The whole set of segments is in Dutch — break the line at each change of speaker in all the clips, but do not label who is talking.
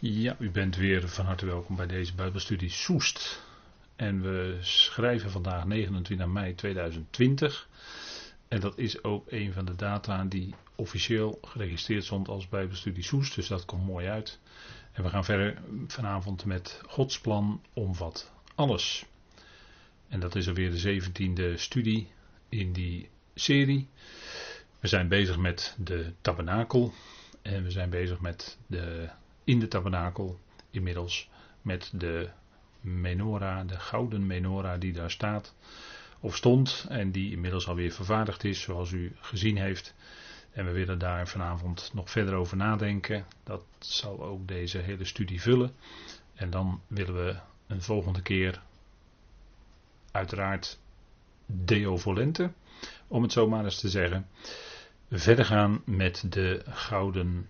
Ja, u bent weer van harte welkom bij deze Bijbelstudie Soest. En we schrijven vandaag 29 mei 2020. En dat is ook een van de data die officieel geregistreerd stond als Bijbelstudie Soest. Dus dat komt mooi uit. En we gaan verder vanavond met Gods plan omvat alles. En dat is alweer de zeventiende studie in die serie. We zijn bezig met de tabernakel. En we zijn bezig met de in de tabernakel inmiddels met de menorah, de gouden menorah die daar staat of stond en die inmiddels alweer vervaardigd is zoals u gezien heeft. En we willen daar vanavond nog verder over nadenken. Dat zal ook deze hele studie vullen. En dan willen we een volgende keer uiteraard Deo Volente, om het zo maar eens te zeggen, verder gaan met de gouden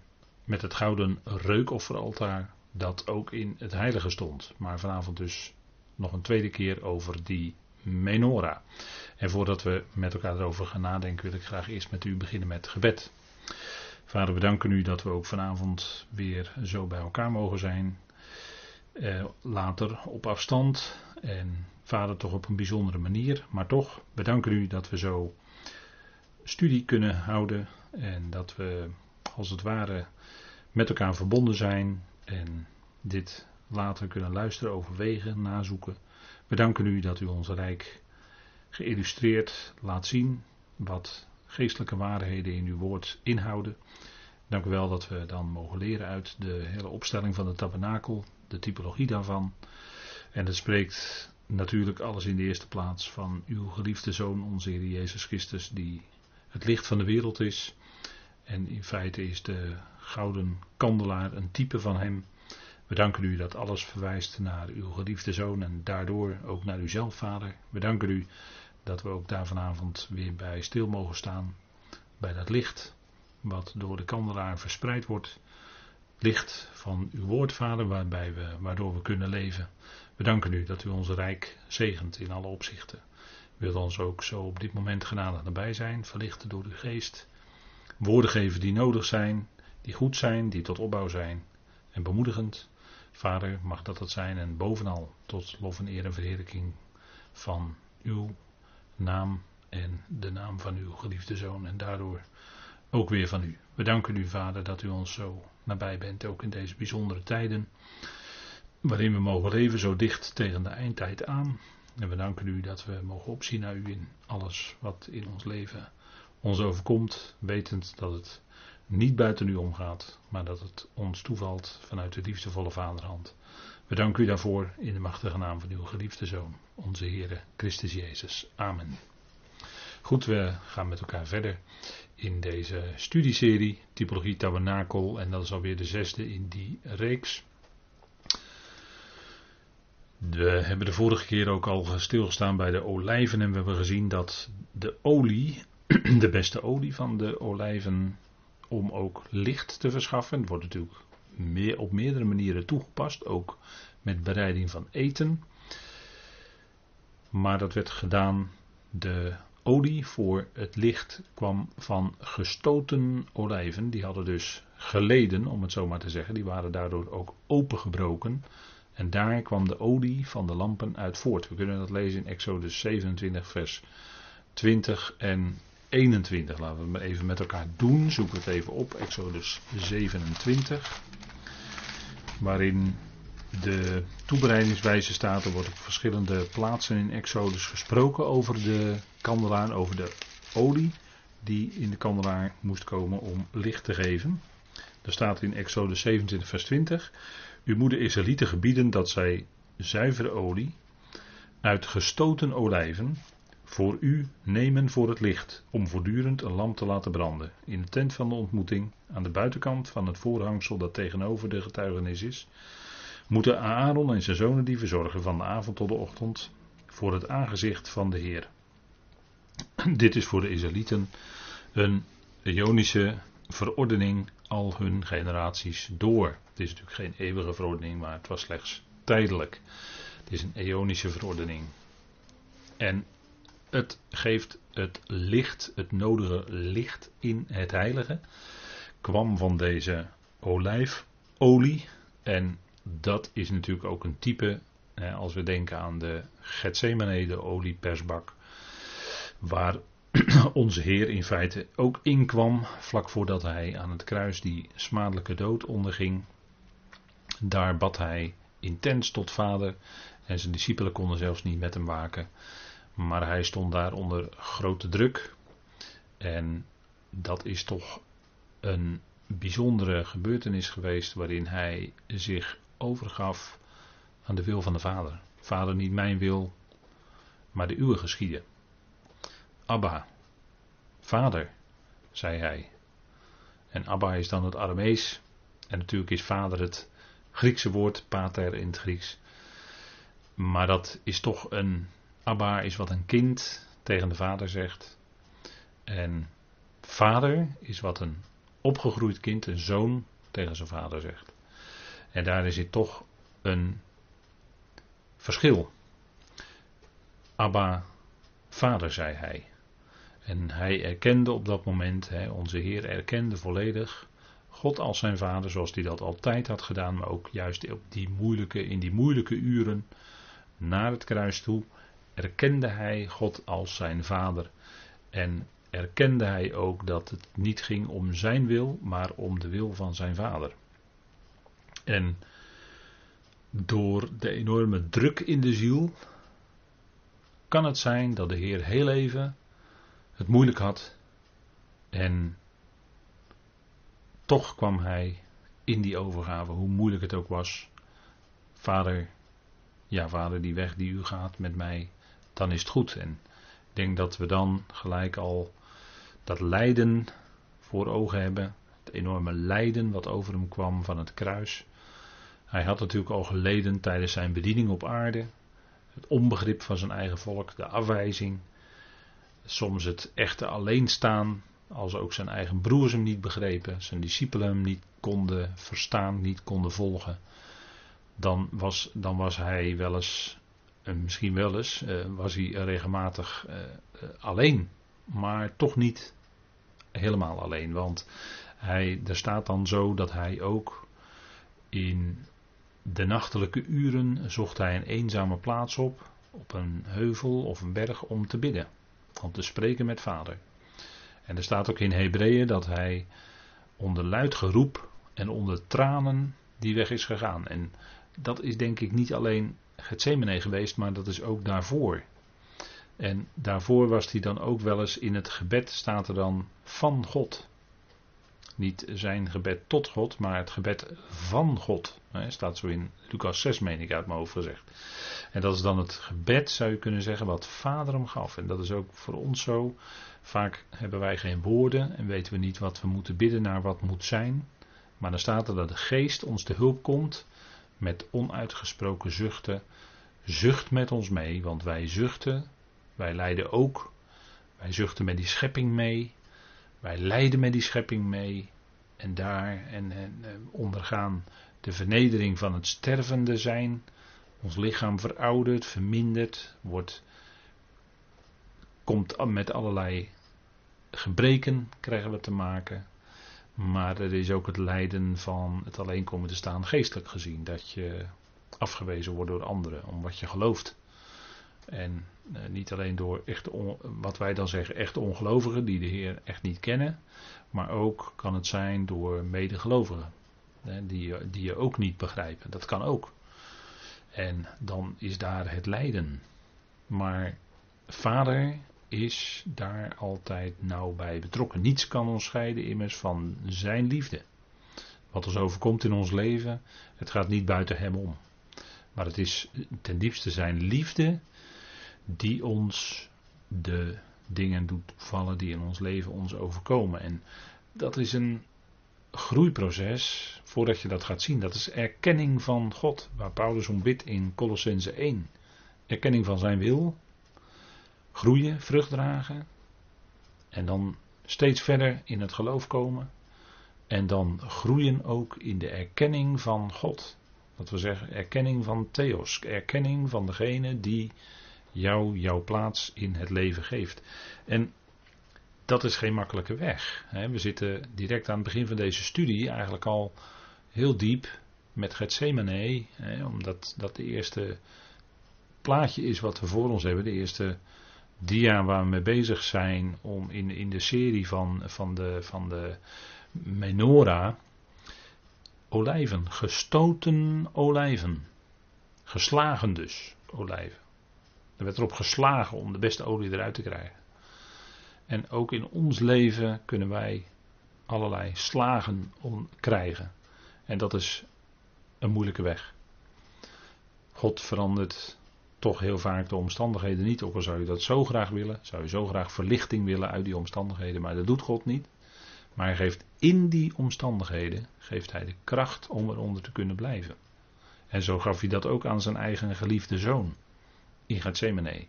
met het gouden reukofferaltaar dat ook in het heilige stond. Maar vanavond dus nog een tweede keer over die menorah. En voordat we met elkaar erover gaan nadenken, wil ik graag eerst met u beginnen met gebed. Vader, we danken u dat we ook vanavond weer zo bij elkaar mogen zijn. Eh, later op afstand. En vader toch op een bijzondere manier. Maar toch, bedanken u dat we zo studie kunnen houden. En dat we als het ware met elkaar verbonden zijn en dit later kunnen luisteren, overwegen, nazoeken. We danken u dat u ons rijk geïllustreerd laat zien wat geestelijke waarheden in uw woord inhouden. Dank u wel dat we dan mogen leren uit de hele opstelling van de tabernakel, de typologie daarvan. En het spreekt natuurlijk alles in de eerste plaats van uw geliefde Zoon, onze Heer Jezus Christus, die het licht van de wereld is. En in feite is de gouden kandelaar een type van hem. We danken u dat alles verwijst naar uw geliefde zoon en daardoor ook naar uzelf, vader. We danken u dat we ook daar vanavond weer bij stil mogen staan. Bij dat licht wat door de kandelaar verspreid wordt. Licht van uw woord, vader, waarbij we, waardoor we kunnen leven. We danken u dat u ons rijk zegent in alle opzichten. Wilt ons ook zo op dit moment genadig nabij zijn, verlichten door uw geest. Woorden geven die nodig zijn, die goed zijn, die tot opbouw zijn en bemoedigend. Vader, mag dat het zijn en bovenal tot lof en eer en verheerlijking van uw naam en de naam van uw geliefde zoon en daardoor ook weer van u. We danken u, Vader, dat u ons zo nabij bent, ook in deze bijzondere tijden, waarin we mogen leven zo dicht tegen de eindtijd aan. En we danken u dat we mogen opzien naar u in alles wat in ons leven ons overkomt, wetend dat het niet buiten u omgaat, maar dat het ons toevalt vanuit de liefdevolle vaderhand. We u daarvoor in de machtige naam van uw geliefde Zoon, onze Heere Christus Jezus. Amen. Goed, we gaan met elkaar verder in deze studieserie Typologie Tabernakel en dat is alweer de zesde in die reeks. We hebben de vorige keer ook al stilgestaan bij de olijven en we hebben gezien dat de olie, de beste olie van de olijven, om ook licht te verschaffen. Het wordt natuurlijk meer, op meerdere manieren toegepast, ook met bereiding van eten. Maar dat werd gedaan, de olie voor het licht kwam van gestoten olijven. Die hadden dus geleden, om het zo maar te zeggen. Die waren daardoor ook opengebroken. En daar kwam de olie van de lampen uit voort. We kunnen dat lezen in Exodus 27, vers 20 en 21. Laten we het even met elkaar doen. Zoek het even op. Exodus 27. Waarin de toebereidingswijze staat. Er wordt op verschillende plaatsen in Exodus gesproken over de kandelaar. Over de olie die in de kandelaar moest komen om licht te geven. Er staat in Exodus 27 vers 20. U moet de Israëlieten gebieden dat zij zuivere olie uit gestoten olijven voor u nemen voor het licht, om voortdurend een lamp te laten branden. In de tent van de ontmoeting, aan de buitenkant van het voorhangsel dat tegenover de getuigenis is, moeten Aaron en zijn zonen die verzorgen van de avond tot de ochtend voor het aangezicht van de Heer. Dit is voor de Israëlieten een Ionische verordening al hun generaties door. Het is natuurlijk geen eeuwige verordening, maar het was slechts tijdelijk. Het is een eonische verordening. En het geeft het licht, het nodige licht in het heilige. Kwam van deze olijfolie. En dat is natuurlijk ook een type, als we denken aan de Gethsemane, de oliepersbak, waar onze Heer in feite ook inkwam, vlak voordat hij aan het kruis die smadelijke dood onderging. Daar bad hij intens tot vader en zijn discipelen konden zelfs niet met hem waken. Maar hij stond daar onder grote druk. En dat is toch een bijzondere gebeurtenis geweest waarin hij zich overgaf aan de wil van de Vader. Vader, niet mijn wil, maar de uwe geschieden. Abba, Vader, zei hij. En Abba is dan het Aramees. En natuurlijk is vader het Griekse woord, pater in het Grieks. Maar dat is toch een. Abba is wat een kind tegen de vader zegt. En vader is wat een opgegroeid kind, een zoon, tegen zijn vader zegt. En daar is het toch een verschil. Abba, vader, zei hij. En hij erkende op dat moment, hè, onze Heer erkende volledig God als zijn vader, zoals hij dat altijd had gedaan, maar ook juist op die moeilijke, in die moeilijke uren naar het kruis toe, erkende hij God als zijn vader. En erkende hij ook dat het niet ging om zijn wil, maar om de wil van zijn vader. En door de enorme druk in de ziel kan het zijn dat de Heer heel even het moeilijk had en toch kwam hij in die overgave, hoe moeilijk het ook was. Vader, ja vader, die weg die u gaat met mij, dan is het goed. En ik denk dat we dan gelijk al dat lijden voor ogen hebben. Het enorme lijden wat over hem kwam van het kruis. Hij had natuurlijk al geleden tijdens zijn bediening op aarde. Het onbegrip van zijn eigen volk, de afwijzing. Soms het echte alleenstaan, als ook zijn eigen broers hem niet begrepen, zijn discipelen hem niet konden verstaan, niet konden volgen. Dan was, dan was hij wel eens, eh, misschien wel eens, eh, was hij regelmatig eh, alleen. Maar toch niet helemaal alleen. Want hij, er staat dan zo dat hij ook in de nachtelijke uren zocht hij een eenzame plaats op, op een heuvel of een berg om te bidden, om te spreken met vader. En er staat ook in Hebreeën dat hij onder luid geroep en onder tranen die weg is gegaan. En dat is denk ik niet alleen Gethsemane geweest, maar dat is ook daarvoor. En daarvoor was hij dan ook wel eens in het gebed, staat er dan van God. Niet zijn gebed tot God, maar het gebed van God. Staat zo in Lucas 6, meen ik uit mijn hoofd gezegd. En dat is dan het gebed, zou je kunnen zeggen, wat Vader hem gaf. En dat is ook voor ons zo. Vaak hebben wij geen woorden en weten we niet wat we moeten bidden naar wat moet zijn. Maar dan staat er dat de geest ons te hulp komt met onuitgesproken zuchten. Zucht met ons mee, want wij zuchten, wij lijden ook. Wij zuchten met die schepping mee. Wij lijden met die schepping mee. En daar en, en, ondergaan de vernedering van het stervende zijn. Ons lichaam veroudert, vermindert, wordt, komt met allerlei gebreken krijgen we te maken. Maar er is ook het lijden van het alleen komen te staan geestelijk gezien. Dat je afgewezen wordt door anderen om wat je gelooft. En eh, niet alleen door echt wat wij dan zeggen, echt ongelovigen die de Heer echt niet kennen. Maar ook kan het zijn door medegelovigen. Hè, die, die je ook niet begrijpen. Dat kan ook. En dan is daar het lijden. Maar vader is daar altijd nauw bij betrokken. Niets kan ons scheiden immers van zijn liefde. Wat ons overkomt in ons leven, het gaat niet buiten hem om. Maar het is ten diepste zijn liefde die ons de dingen doet vallen die in ons leven ons overkomen. En dat is een groeiproces voordat je dat gaat zien. Dat is erkenning van God, waar Paulus om bidt in Colossense 1. Erkenning van zijn wil, groeien, vrucht dragen. En dan steeds verder in het geloof komen. En dan groeien ook in de erkenning van God. Dat we zeggen, erkenning van Theos. Erkenning van degene die jou jouw plaats in het leven geeft. En dat is geen makkelijke weg. We zitten direct aan het begin van deze studie eigenlijk al heel diep met Gethsemane, omdat dat de eerste plaatje is wat we voor ons hebben, de eerste dia waar we mee bezig zijn om in, in de serie van, van, de, van de menorah, olijven, gestoten olijven, geslagen dus olijven. Er werd erop geslagen om de beste olie eruit te krijgen. En ook in ons leven kunnen wij allerlei slagen om krijgen. En dat is een moeilijke weg. God verandert toch heel vaak de omstandigheden niet. Ook al zou je dat zo graag willen, zou je zo graag verlichting willen uit die omstandigheden, maar dat doet God niet. Maar hij geeft in die omstandigheden geeft hij de kracht om eronder te kunnen blijven. En zo gaf hij dat ook aan zijn eigen geliefde zoon in Gethsemane.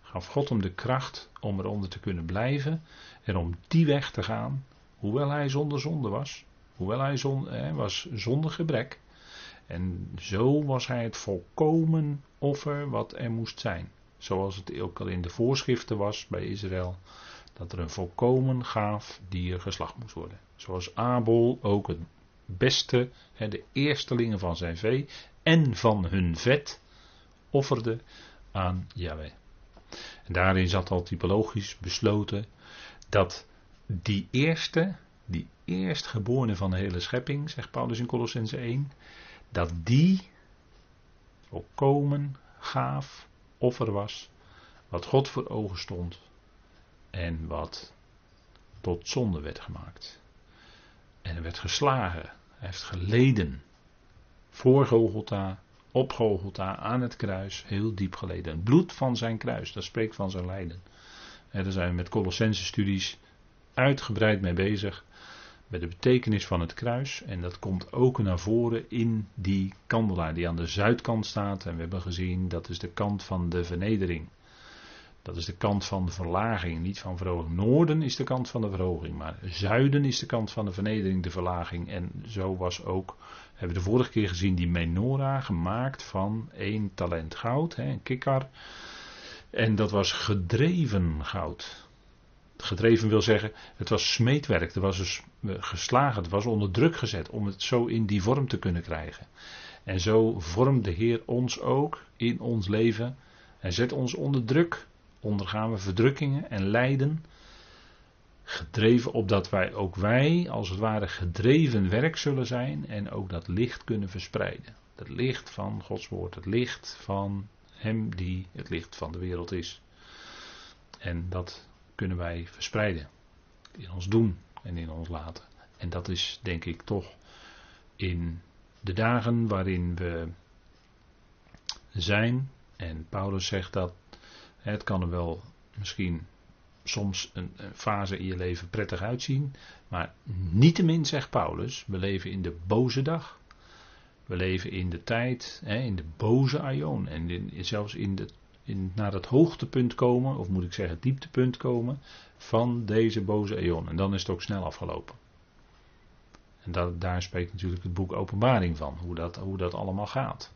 Gaf God hem de kracht om eronder te kunnen blijven en om die weg te gaan, hoewel hij zonder zonde was. Hoewel hij zon, was zonder gebrek. En zo was hij het volkomen offer wat er moest zijn. Zoals het ook al in de voorschriften was bij Israël. Dat er een volkomen gaaf dier geslacht moest worden. Zoals Abel ook het beste, de eerstelingen van zijn vee en van hun vet offerde aan Yahweh. En daarin zat al typologisch besloten dat die eerste, die eerstgeborene van de hele schepping, zegt Paulus in Colossense 1, dat die volkomen gaaf offer was, wat God voor ogen stond en wat tot zonde werd gemaakt. En er werd geslagen, hij heeft geleden voor Golgotha, op Golgotha, aan het kruis, heel diep geleden. Het bloed van zijn kruis, dat spreekt van zijn lijden. En daar zijn we met Colossense studies uitgebreid mee bezig. Met de betekenis van het kruis. En dat komt ook naar voren in die kandelaar die aan de zuidkant staat. En we hebben gezien dat is de kant van de vernedering. Dat is de kant van de verlaging, niet van verhoging. Noorden is de kant van de verhoging, maar zuiden is de kant van de vernedering, de verlaging. En zo was ook, hebben we de vorige keer gezien, die menorah gemaakt van één talent goud, hè, een kikkar. En dat was gedreven goud. Gedreven wil zeggen, het was smeedwerk, er was dus geslagen, het was onder druk gezet om het zo in die vorm te kunnen krijgen. En zo vormt de Heer ons ook in ons leven en zet ons onder druk. Ondergaan we verdrukkingen en lijden. Gedreven opdat wij ook wij, als het ware, gedreven werk zullen zijn en ook dat licht kunnen verspreiden. Het licht van Gods woord, het licht van Hem die het licht van de wereld is. En dat kunnen wij verspreiden. In ons doen en in ons laten. En dat is denk ik toch in de dagen waarin we zijn. En Paulus zegt dat het kan er wel misschien soms een, fase in je leven prettig uitzien. Maar niettemin zegt Paulus, we leven in de boze dag. We leven in de tijd, in de boze aion. En zelfs in de in, naar het hoogtepunt komen, of moet ik zeggen het dieptepunt komen, van deze boze eon. En dan is het ook snel afgelopen. En dat, daar spreekt natuurlijk het boek Openbaring van, hoe dat, hoe dat allemaal gaat.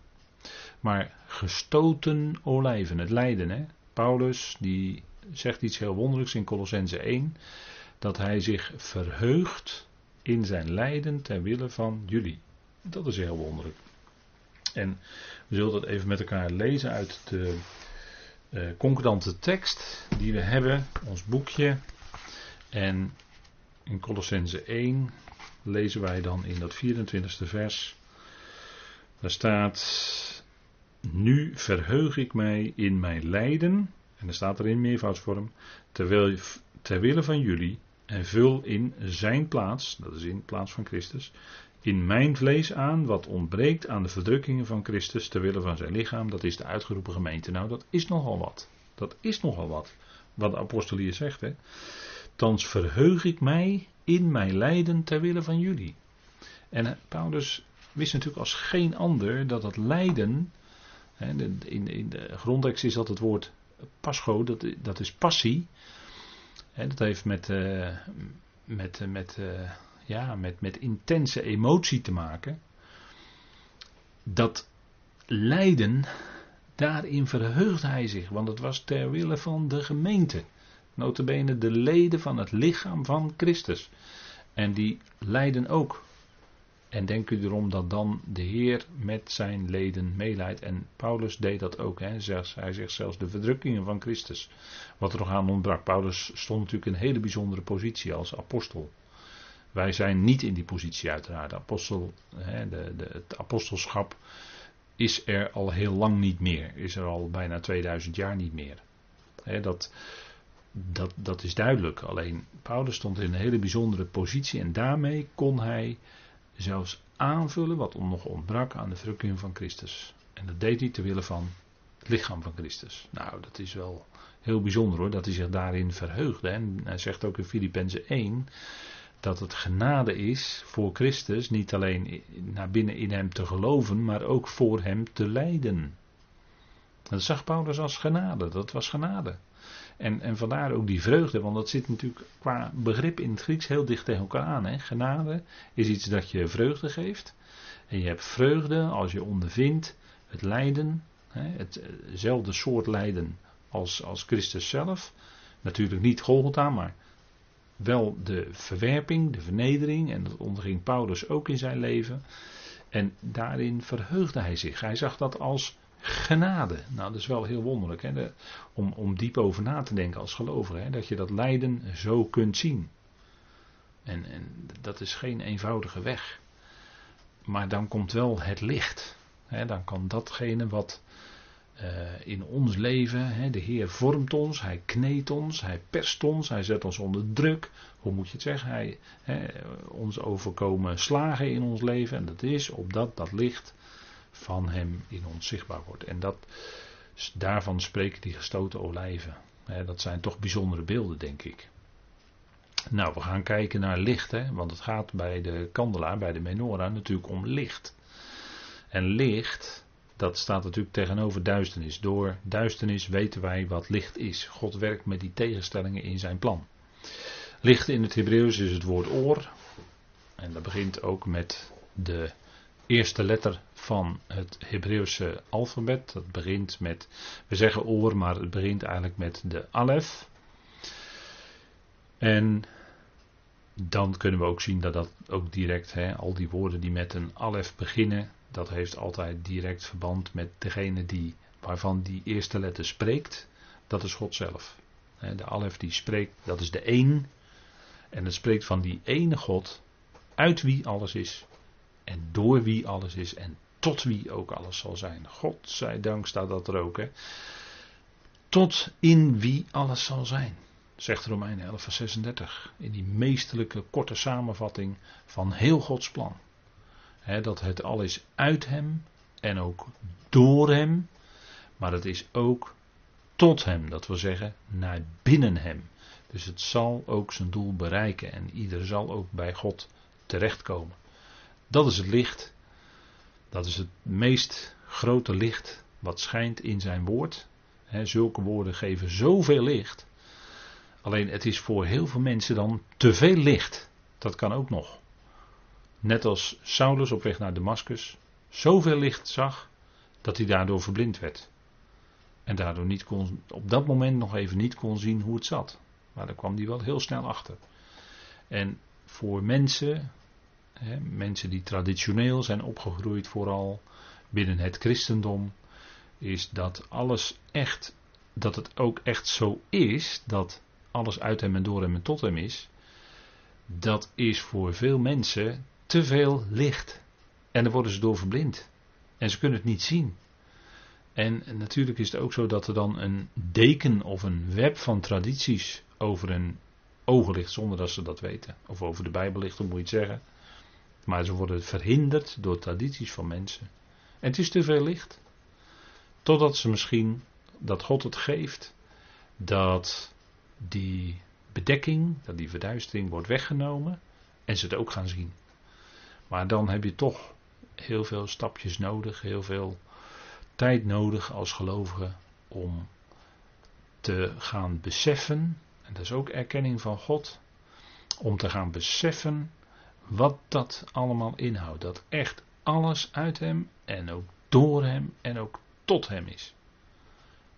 Maar gestoten olijven, het lijden. Hè? Paulus die zegt iets heel wonderlijks in Colossense 1, dat hij zich verheugt in zijn lijden ter wille van jullie. Dat is heel wonderlijk. En we zullen dat even met elkaar lezen uit de uh, concordante tekst die we hebben, ons boekje. En in Colossense 1 lezen wij dan in dat 24e vers. Daar staat: Nu verheug ik mij in mijn lijden. En er staat er in meervoudsvorm. Terwijl, ter wille van jullie. En vul in zijn plaats, dat is in plaats van Christus, in mijn vlees aan wat ontbreekt aan de verdrukkingen van Christus ter wille van zijn lichaam, dat is de uitgeroepen gemeente. Nou, dat is nogal wat. Dat is nogal wat. Wat de apostel hier zegt, hè. Thans verheug ik mij in mijn lijden ter wille van jullie. En Paulus wist natuurlijk als geen ander dat dat lijden, hè, in, in de grondtekst is dat het woord pascho, dat, dat is passie. Hè, dat heeft met, uh, met, met uh, ja, met, met intense emotie te maken. Dat lijden, daarin verheugt hij zich, want het was ter wille van de gemeente. Notabene de leden van het lichaam van Christus. En die lijden ook. En denk u erom dat dan de Heer met zijn leden meeleidt. En Paulus deed dat ook. Hè. Hij zegt zelfs de verdrukkingen van Christus. Wat er nog aan ontbrak. Paulus stond natuurlijk in een hele bijzondere positie als apostel. Wij zijn niet in die positie uiteraard. Apostel, hè, de, de, het apostelschap is er al heel lang niet meer. Is er al bijna 2000 jaar niet meer. Hè, dat, dat, dat is duidelijk. Alleen Paulus stond in een hele bijzondere positie. En daarmee kon hij zelfs aanvullen wat nog ontbrak aan de verrukking van Christus. En dat deed hij ter wille van het lichaam van Christus. Nou, dat is wel heel bijzonder hoor, dat hij zich daarin verheugde. En hij zegt ook in Filippenzen 1 dat het genade is voor Christus niet alleen naar binnen in hem te geloven, maar ook voor hem te lijden. Dat zag Paulus als genade, dat was genade. En, en vandaar ook die vreugde, want dat zit natuurlijk qua begrip in het Grieks heel dicht tegen elkaar aan. Hè. Genade is iets dat je vreugde geeft. En je hebt vreugde als je ondervindt het lijden, hè, hetzelfde soort lijden als, als Christus zelf. Natuurlijk niet Golgotha, maar wel de verwerping, de vernedering. En dat onderging Paulus ook in zijn leven. En daarin verheugde hij zich. Hij zag dat als genade. Nou, dat is wel heel wonderlijk. Hè? om, om diep over na te denken als gelovige. Hè? Dat je dat lijden zo kunt zien. En, en dat is geen eenvoudige weg. Maar dan komt wel het licht. Hè? Dan kan datgene wat in ons leven, de Heer vormt ons, Hij kneedt ons, Hij perst ons, Hij zet ons onder druk. Hoe moet je het zeggen? Hij ons overkomen slagen in ons leven. En dat is opdat dat licht van hem in ons zichtbaar wordt. En dat, daarvan spreken die gestoten olijven. dat zijn toch bijzondere beelden, denk ik. Nou, we gaan kijken naar licht, hè, want het gaat bij de kandelaar, bij de menorah, natuurlijk om licht. En licht, dat staat natuurlijk tegenover duisternis. Door duisternis weten wij wat licht is. God werkt met die tegenstellingen in zijn plan. Licht in het Hebreeuws is het woord oor. En dat begint ook met de eerste letter van het Hebreeuwse alfabet. Dat begint met, we zeggen oor, maar het begint eigenlijk met de alef. En dan kunnen we ook zien dat dat ook direct, hè, al die woorden die met een alef beginnen, dat heeft altijd direct verband met degene die, waarvan die eerste letter spreekt. Dat is God zelf. De alef die spreekt, dat is de één. En het spreekt van die ene God, uit wie alles is. En door wie alles is en tot wie ook alles zal zijn. God zij dank staat dat er ook. Hè. Tot in wie alles zal zijn. Zegt Romeinen 11 vers 36. In die meesterlijke korte samenvatting van heel Gods plan. Dat het al is uit hem en ook door hem. Maar het is ook tot hem. Dat wil zeggen naar binnen hem. Dus het zal ook zijn doel bereiken. En ieder zal ook bij God terechtkomen. Dat is het licht. Dat is het meest grote licht wat schijnt in zijn woord. zulke woorden geven zoveel licht. Alleen het is voor heel veel mensen dan te veel licht. Dat kan ook nog. Net als Saulus op weg naar Damascus zoveel licht zag dat hij daardoor verblind werd. En daardoor niet kon, op dat moment nog even niet kon zien hoe het zat. Maar daar kwam hij wel heel snel achter. En voor mensen mensen die traditioneel zijn opgegroeid, vooral binnen het christendom, is dat alles echt, dat het ook echt zo is, dat alles uit hem en door hem en tot hem is, dat is voor veel mensen te veel licht. En dan worden ze door verblind. En ze kunnen het niet zien. En natuurlijk is het ook zo dat er dan een deken of een web van tradities over hun ogen ligt zonder dat ze dat weten. Of over de Bijbel ligt, hoe moet je het zeggen. Maar ze worden verhinderd door tradities van mensen. En het is te veel licht. Totdat ze misschien, dat God het geeft, dat die bedekking, dat die verduistering wordt weggenomen en ze het ook gaan zien. Maar dan heb je toch heel veel stapjes nodig, heel veel tijd nodig als gelovige om te gaan beseffen, en dat is ook erkenning van God, om te gaan beseffen wat dat allemaal inhoudt. Dat echt alles uit hem en ook door hem en ook tot hem is.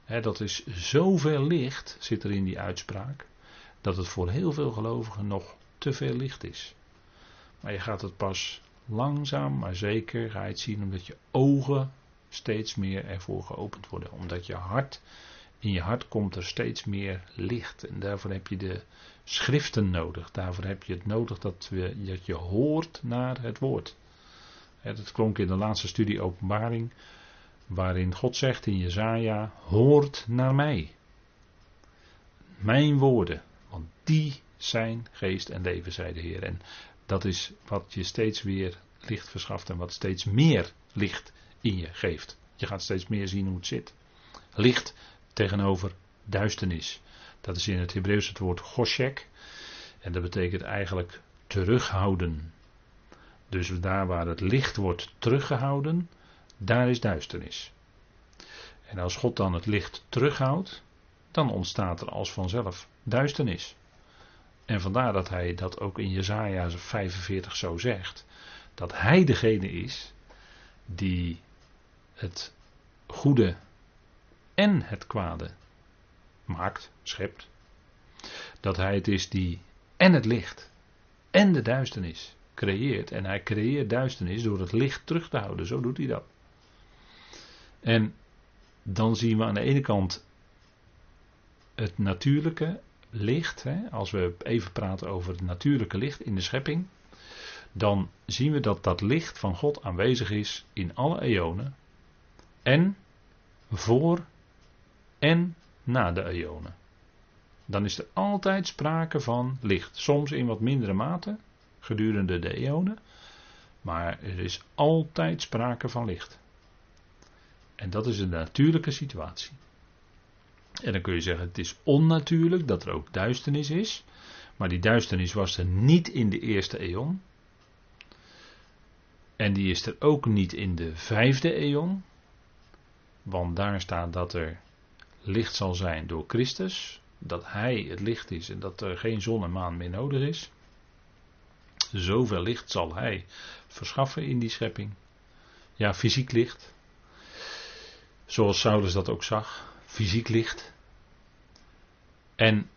dat is zoveel licht, zit er in die uitspraak, dat het voor heel veel gelovigen nog te veel licht is. Maar je gaat het pas langzaam maar zeker ga je het zien omdat je ogen steeds meer ervoor geopend worden. Omdat je hart, in je hart komt er steeds meer licht. En daarvoor heb je de schriften nodig. Daarvoor heb je het nodig dat, we, dat je hoort naar het woord. Het klonk in de laatste studie openbaring, waarin God zegt in Jezaja, hoort naar mij. Mijn woorden, want die zijn geest en leven, zei de Heer. En dat is wat je steeds weer licht verschaft en wat steeds meer licht in je geeft. Je gaat steeds meer zien hoe het zit. Licht tegenover duisternis. Dat is in het Hebreeuws het woord goshek. En dat betekent eigenlijk terughouden. Dus daar waar het licht wordt teruggehouden, daar is duisternis. En als God dan het licht terughoudt, dan ontstaat er als vanzelf duisternis. En vandaar dat hij dat ook in Jezaja 45 zo zegt. Dat hij degene is die het goede en het kwade maakt, schept. Dat hij het is die en het licht en de duisternis creëert. En hij creëert duisternis door het licht terug te houden. Zo doet hij dat. En dan zien we aan de ene kant het natuurlijke licht. Hè, als we even praten over het natuurlijke licht in de schepping. Dan zien we dat dat licht van God aanwezig is in alle eonen. En voor en na de eonen. Dan is er altijd sprake van licht. Soms in wat mindere mate gedurende de eonen. Maar er is altijd sprake van licht. En dat is een natuurlijke situatie. En dan kun je zeggen: het is onnatuurlijk dat er ook duisternis is. Maar die duisternis was er niet in de eerste eon. En die is er ook niet in de vijfde eon. Want daar staat dat er licht zal zijn door Christus. Dat Hij het licht is en dat er geen zon en maan meer nodig is. Zoveel licht zal Hij verschaffen in die schepping. Ja, fysiek licht. Zoals Saulus dat ook zag. Fysiek licht. En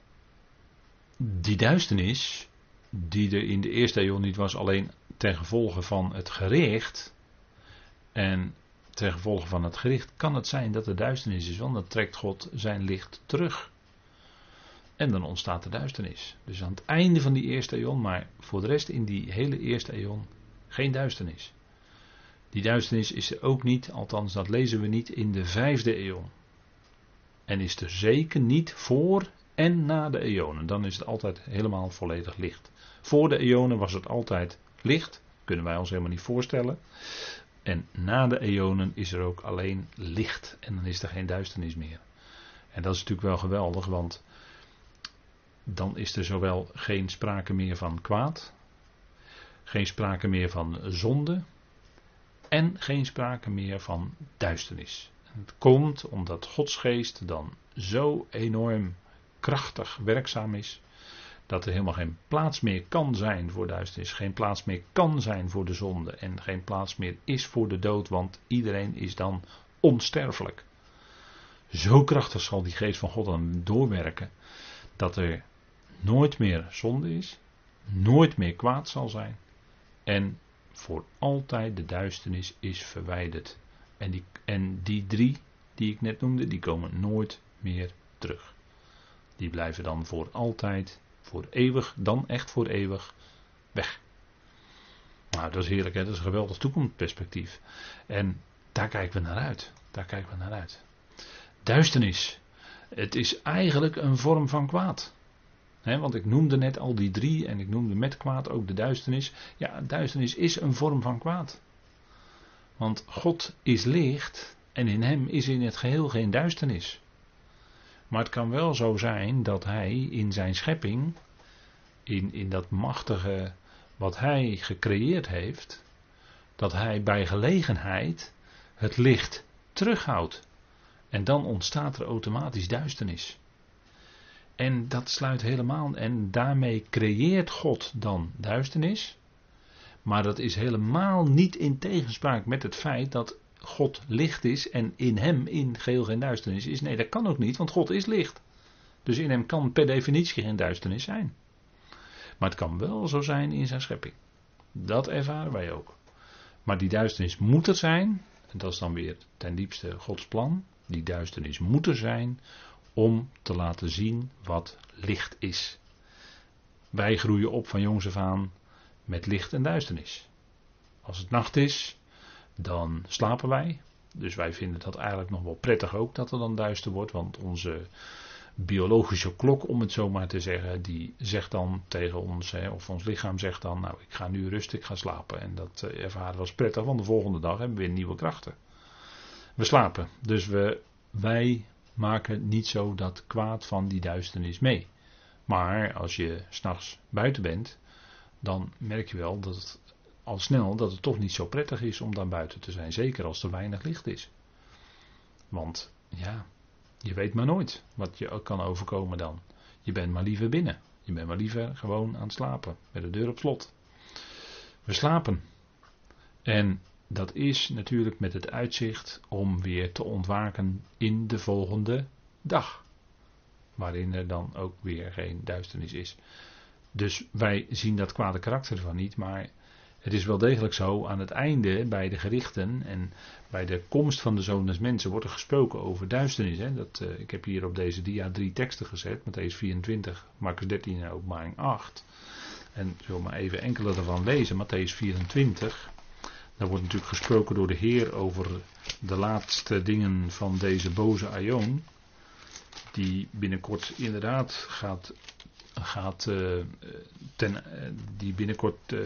die duisternis, die er in de eerste eeuw niet was, alleen ten gevolge van het gericht. En ten gevolge van het gericht kan het zijn dat er duisternis is, want dan trekt God zijn licht terug. En dan ontstaat de duisternis. Dus aan het einde van die eerste eon, maar voor de rest in die hele eerste eon geen duisternis. Die duisternis is er ook niet, althans dat lezen we niet, in de vijfde eon. En is er zeker niet voor en na de eonen. Dan is het altijd helemaal volledig licht. Voor de eonen was het altijd licht. Kunnen wij ons helemaal niet voorstellen. En na de eonen is er ook alleen licht. En dan is er geen duisternis meer. En dat is natuurlijk wel geweldig, want dan is er zowel geen sprake meer van kwaad, geen sprake meer van zonde en geen sprake meer van duisternis. Het komt omdat Gods geest dan zo enorm krachtig werkzaam is, dat er helemaal geen plaats meer kan zijn voor duisternis, geen plaats meer kan zijn voor de zonde en geen plaats meer is voor de dood, want iedereen is dan onsterfelijk. Zo krachtig zal die geest van God dan doorwerken dat er nooit meer zonde is, nooit meer kwaad zal zijn en voor altijd de duisternis is verwijderd. En die, en die drie die ik net noemde, die komen nooit meer terug. Die blijven dan voor altijd, voor eeuwig, dan echt voor eeuwig weg. Nou, dat is heerlijk, hè? dat is een geweldig toekomstperspectief. En daar kijken we naar uit. Daar kijken we naar uit. Duisternis. Het is eigenlijk een vorm van kwaad want ik noemde net al die drie en ik noemde met kwaad ook de duisternis. Ja, duisternis is een vorm van kwaad. Want God is licht en in hem is in het geheel geen duisternis. Maar het kan wel zo zijn dat hij in zijn schepping, in, in dat machtige wat hij gecreëerd heeft, dat hij bij gelegenheid het licht terughoudt. En dan ontstaat er automatisch duisternis. En dat sluit helemaal. En daarmee creëert God dan duisternis. Maar dat is helemaal niet in tegenspraak met het feit dat God licht is en in hem in geheel geen duisternis is. Nee, dat kan ook niet, want God is licht. Dus in hem kan per definitie geen duisternis zijn. Maar het kan wel zo zijn in zijn schepping. Dat ervaren wij ook. Maar die duisternis moet er zijn, en dat is dan weer ten diepste Gods plan. Die duisternis moet er zijn om te laten zien wat licht is. Wij groeien op van jongs af aan met licht en duisternis. Als het nacht is, dan slapen wij. Dus wij vinden dat eigenlijk nog wel prettig ook dat het dan duister wordt, want onze biologische klok, om het zo maar te zeggen, die zegt dan tegen ons, hè, of ons lichaam zegt dan, nou ik ga nu rusten, ik ga slapen. En dat uh, ervaren was prettig, want de volgende dag hebben we weer nieuwe krachten. We slapen, dus we, wij maken niet zo dat kwaad van die duisternis mee. Maar als je s'nachts buiten bent, dan merk je wel dat het al snel dat het toch niet zo prettig is om dan buiten te zijn. Zeker als er weinig licht is. Want ja, je weet maar nooit wat je kan overkomen dan. Je bent maar liever binnen. Je bent maar liever gewoon aan het slapen. Met de deur op slot. We slapen. En dat is natuurlijk met het uitzicht om weer te ontwaken in de volgende dag. Waarin er dan ook weer geen duisternis is. Dus wij zien dat kwade karakter van niet, maar het is wel degelijk zo, aan het einde bij de gerichten en bij de komst van de zoon des mensen wordt er gesproken over duisternis. Hè? Dat, uh, ik heb hier op deze dia drie teksten gezet, Matthäus 24, Marcus 13 en Openbaring 8. En ik wil maar even enkele ervan lezen, Matthäus 24. Daar wordt natuurlijk gesproken door de Heer over de laatste dingen van deze boze Aion. Die binnenkort inderdaad gaat gaat, uh, ten, uh, die binnenkort uh,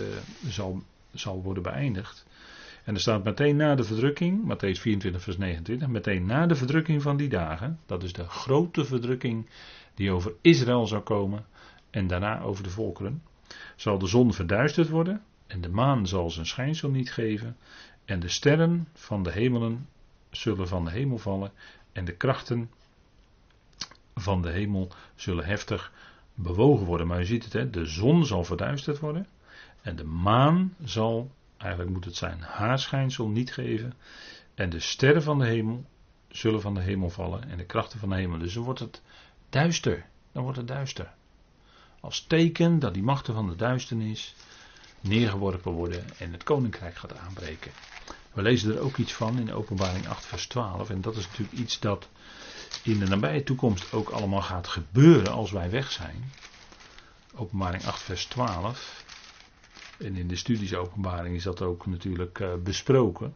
zal, zal worden beëindigd. En er staat meteen na de verdrukking, Matthäus 24, vers 29, meteen na de verdrukking van die dagen, dat is de grote verdrukking die over Israël zou komen en daarna over de volkeren, zal de zon verduisterd worden en de maan zal zijn schijnsel niet geven en de sterren van de hemelen zullen van de hemel vallen en de krachten van de hemel zullen heftig bewogen worden. Maar je ziet het, hè, de zon zal verduisterd worden. En de maan zal, eigenlijk moet het zijn, haar schijnsel niet geven. En de sterren van de hemel zullen van de hemel vallen. En de krachten van de hemel. Dus dan wordt het duister. Dan wordt het duister. Als teken dat die machten van de duisternis neergeworpen worden en het koninkrijk gaat aanbreken. We lezen er ook iets van in openbaring 8 vers 12. En dat is natuurlijk iets dat in de nabije toekomst ook allemaal gaat gebeuren als wij weg zijn. Openbaring 8, vers 12. En in de studies openbaring is dat ook natuurlijk uh, besproken.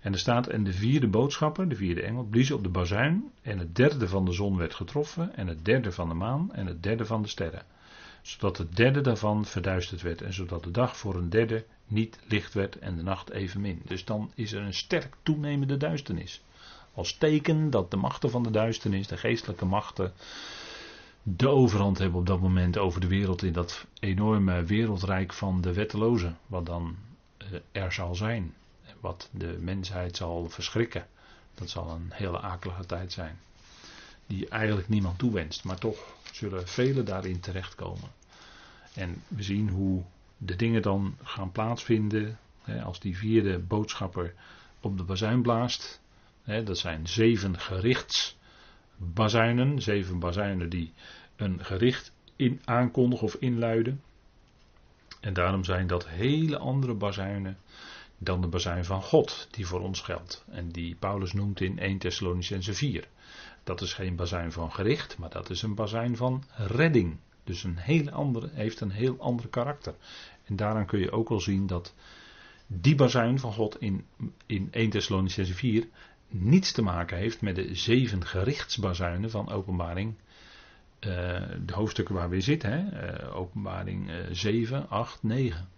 En er staat, en de vierde boodschapper, de vierde engel, blies op de bazuin. En het derde van de zon werd getroffen. En het derde van de maan. En het derde van de sterren. Zodat het derde daarvan verduisterd werd. En zodat de dag voor een derde niet licht werd. En de nacht evenmin. Dus dan is er een sterk toenemende duisternis. Als teken dat de machten van de duisternis, de geestelijke machten, de overhand hebben op dat moment over de wereld in dat enorme wereldrijk van de wettelozen, wat dan eh, er zal zijn. Wat de mensheid zal verschrikken. Dat zal een hele akelige tijd zijn. Die eigenlijk niemand toewenst, maar toch zullen velen daarin terechtkomen. En we zien hoe de dingen dan gaan plaatsvinden. als die vierde boodschapper op de bazuin blaast, dat zijn zeven gerichtsbazuinen. Zeven bazuinen die een gericht in aankondigen of inluiden. En daarom zijn dat hele andere bazuinen dan de bazuin van God die voor ons geldt. En die Paulus noemt in 1 Thessalonicense 4. Dat is geen bazuin van gericht, maar dat is een bazuin van redding. Dus een heel andere, heeft een heel ander karakter. En daaraan kun je ook wel zien dat die bazuin van God in, in 1 Thessalonicense 4 niets te maken heeft met de zeven gerichtsbazuinen van openbaring. Uh, de hoofdstukken waar we zitten, hè? Uh, openbaring uh, 7, 8, 9.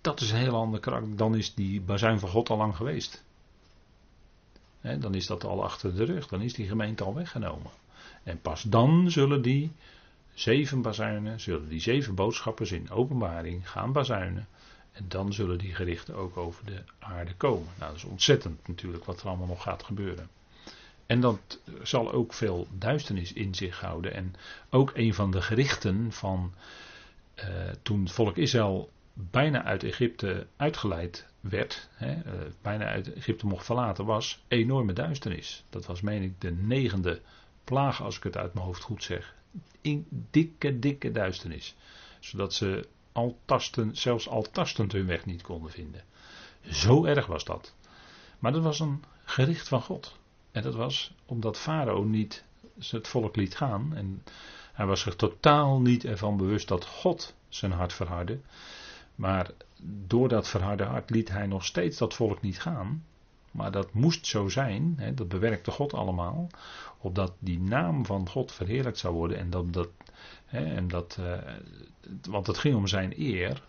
Dat is een heel ander karakter. Dan is die bazuin van God al lang geweest. Hè, dan is dat al achter de rug. Dan is die gemeente al weggenomen. En pas dan zullen die zeven bazuinen, zullen die zeven boodschappers in openbaring gaan bazuinen. En dan zullen die gerichten ook over de aarde komen. Nou, dat is ontzettend natuurlijk wat er allemaal nog gaat gebeuren. En dat zal ook veel duisternis in zich houden. En ook een van de gerichten van uh, toen het volk Israël bijna uit Egypte uitgeleid werd, hè, uh, bijna uit Egypte mocht verlaten, was enorme duisternis. Dat was, meen ik, de negende plaag, als ik het uit mijn hoofd goed zeg. In dikke, dikke duisternis. Zodat ze al tasten, zelfs al tastend hun weg niet konden vinden. Zo erg was dat. Maar dat was een gericht van God. En dat was omdat Farao niet het volk liet gaan. En hij was zich totaal niet ervan bewust dat God zijn hart verhardde. Maar door dat verharde hart liet hij nog steeds dat volk niet gaan. Maar dat moest zo zijn, hè, dat bewerkte God allemaal, opdat die naam van God verheerlijkt zou worden. En dat, dat, hè, en dat, uh, want het ging om zijn eer.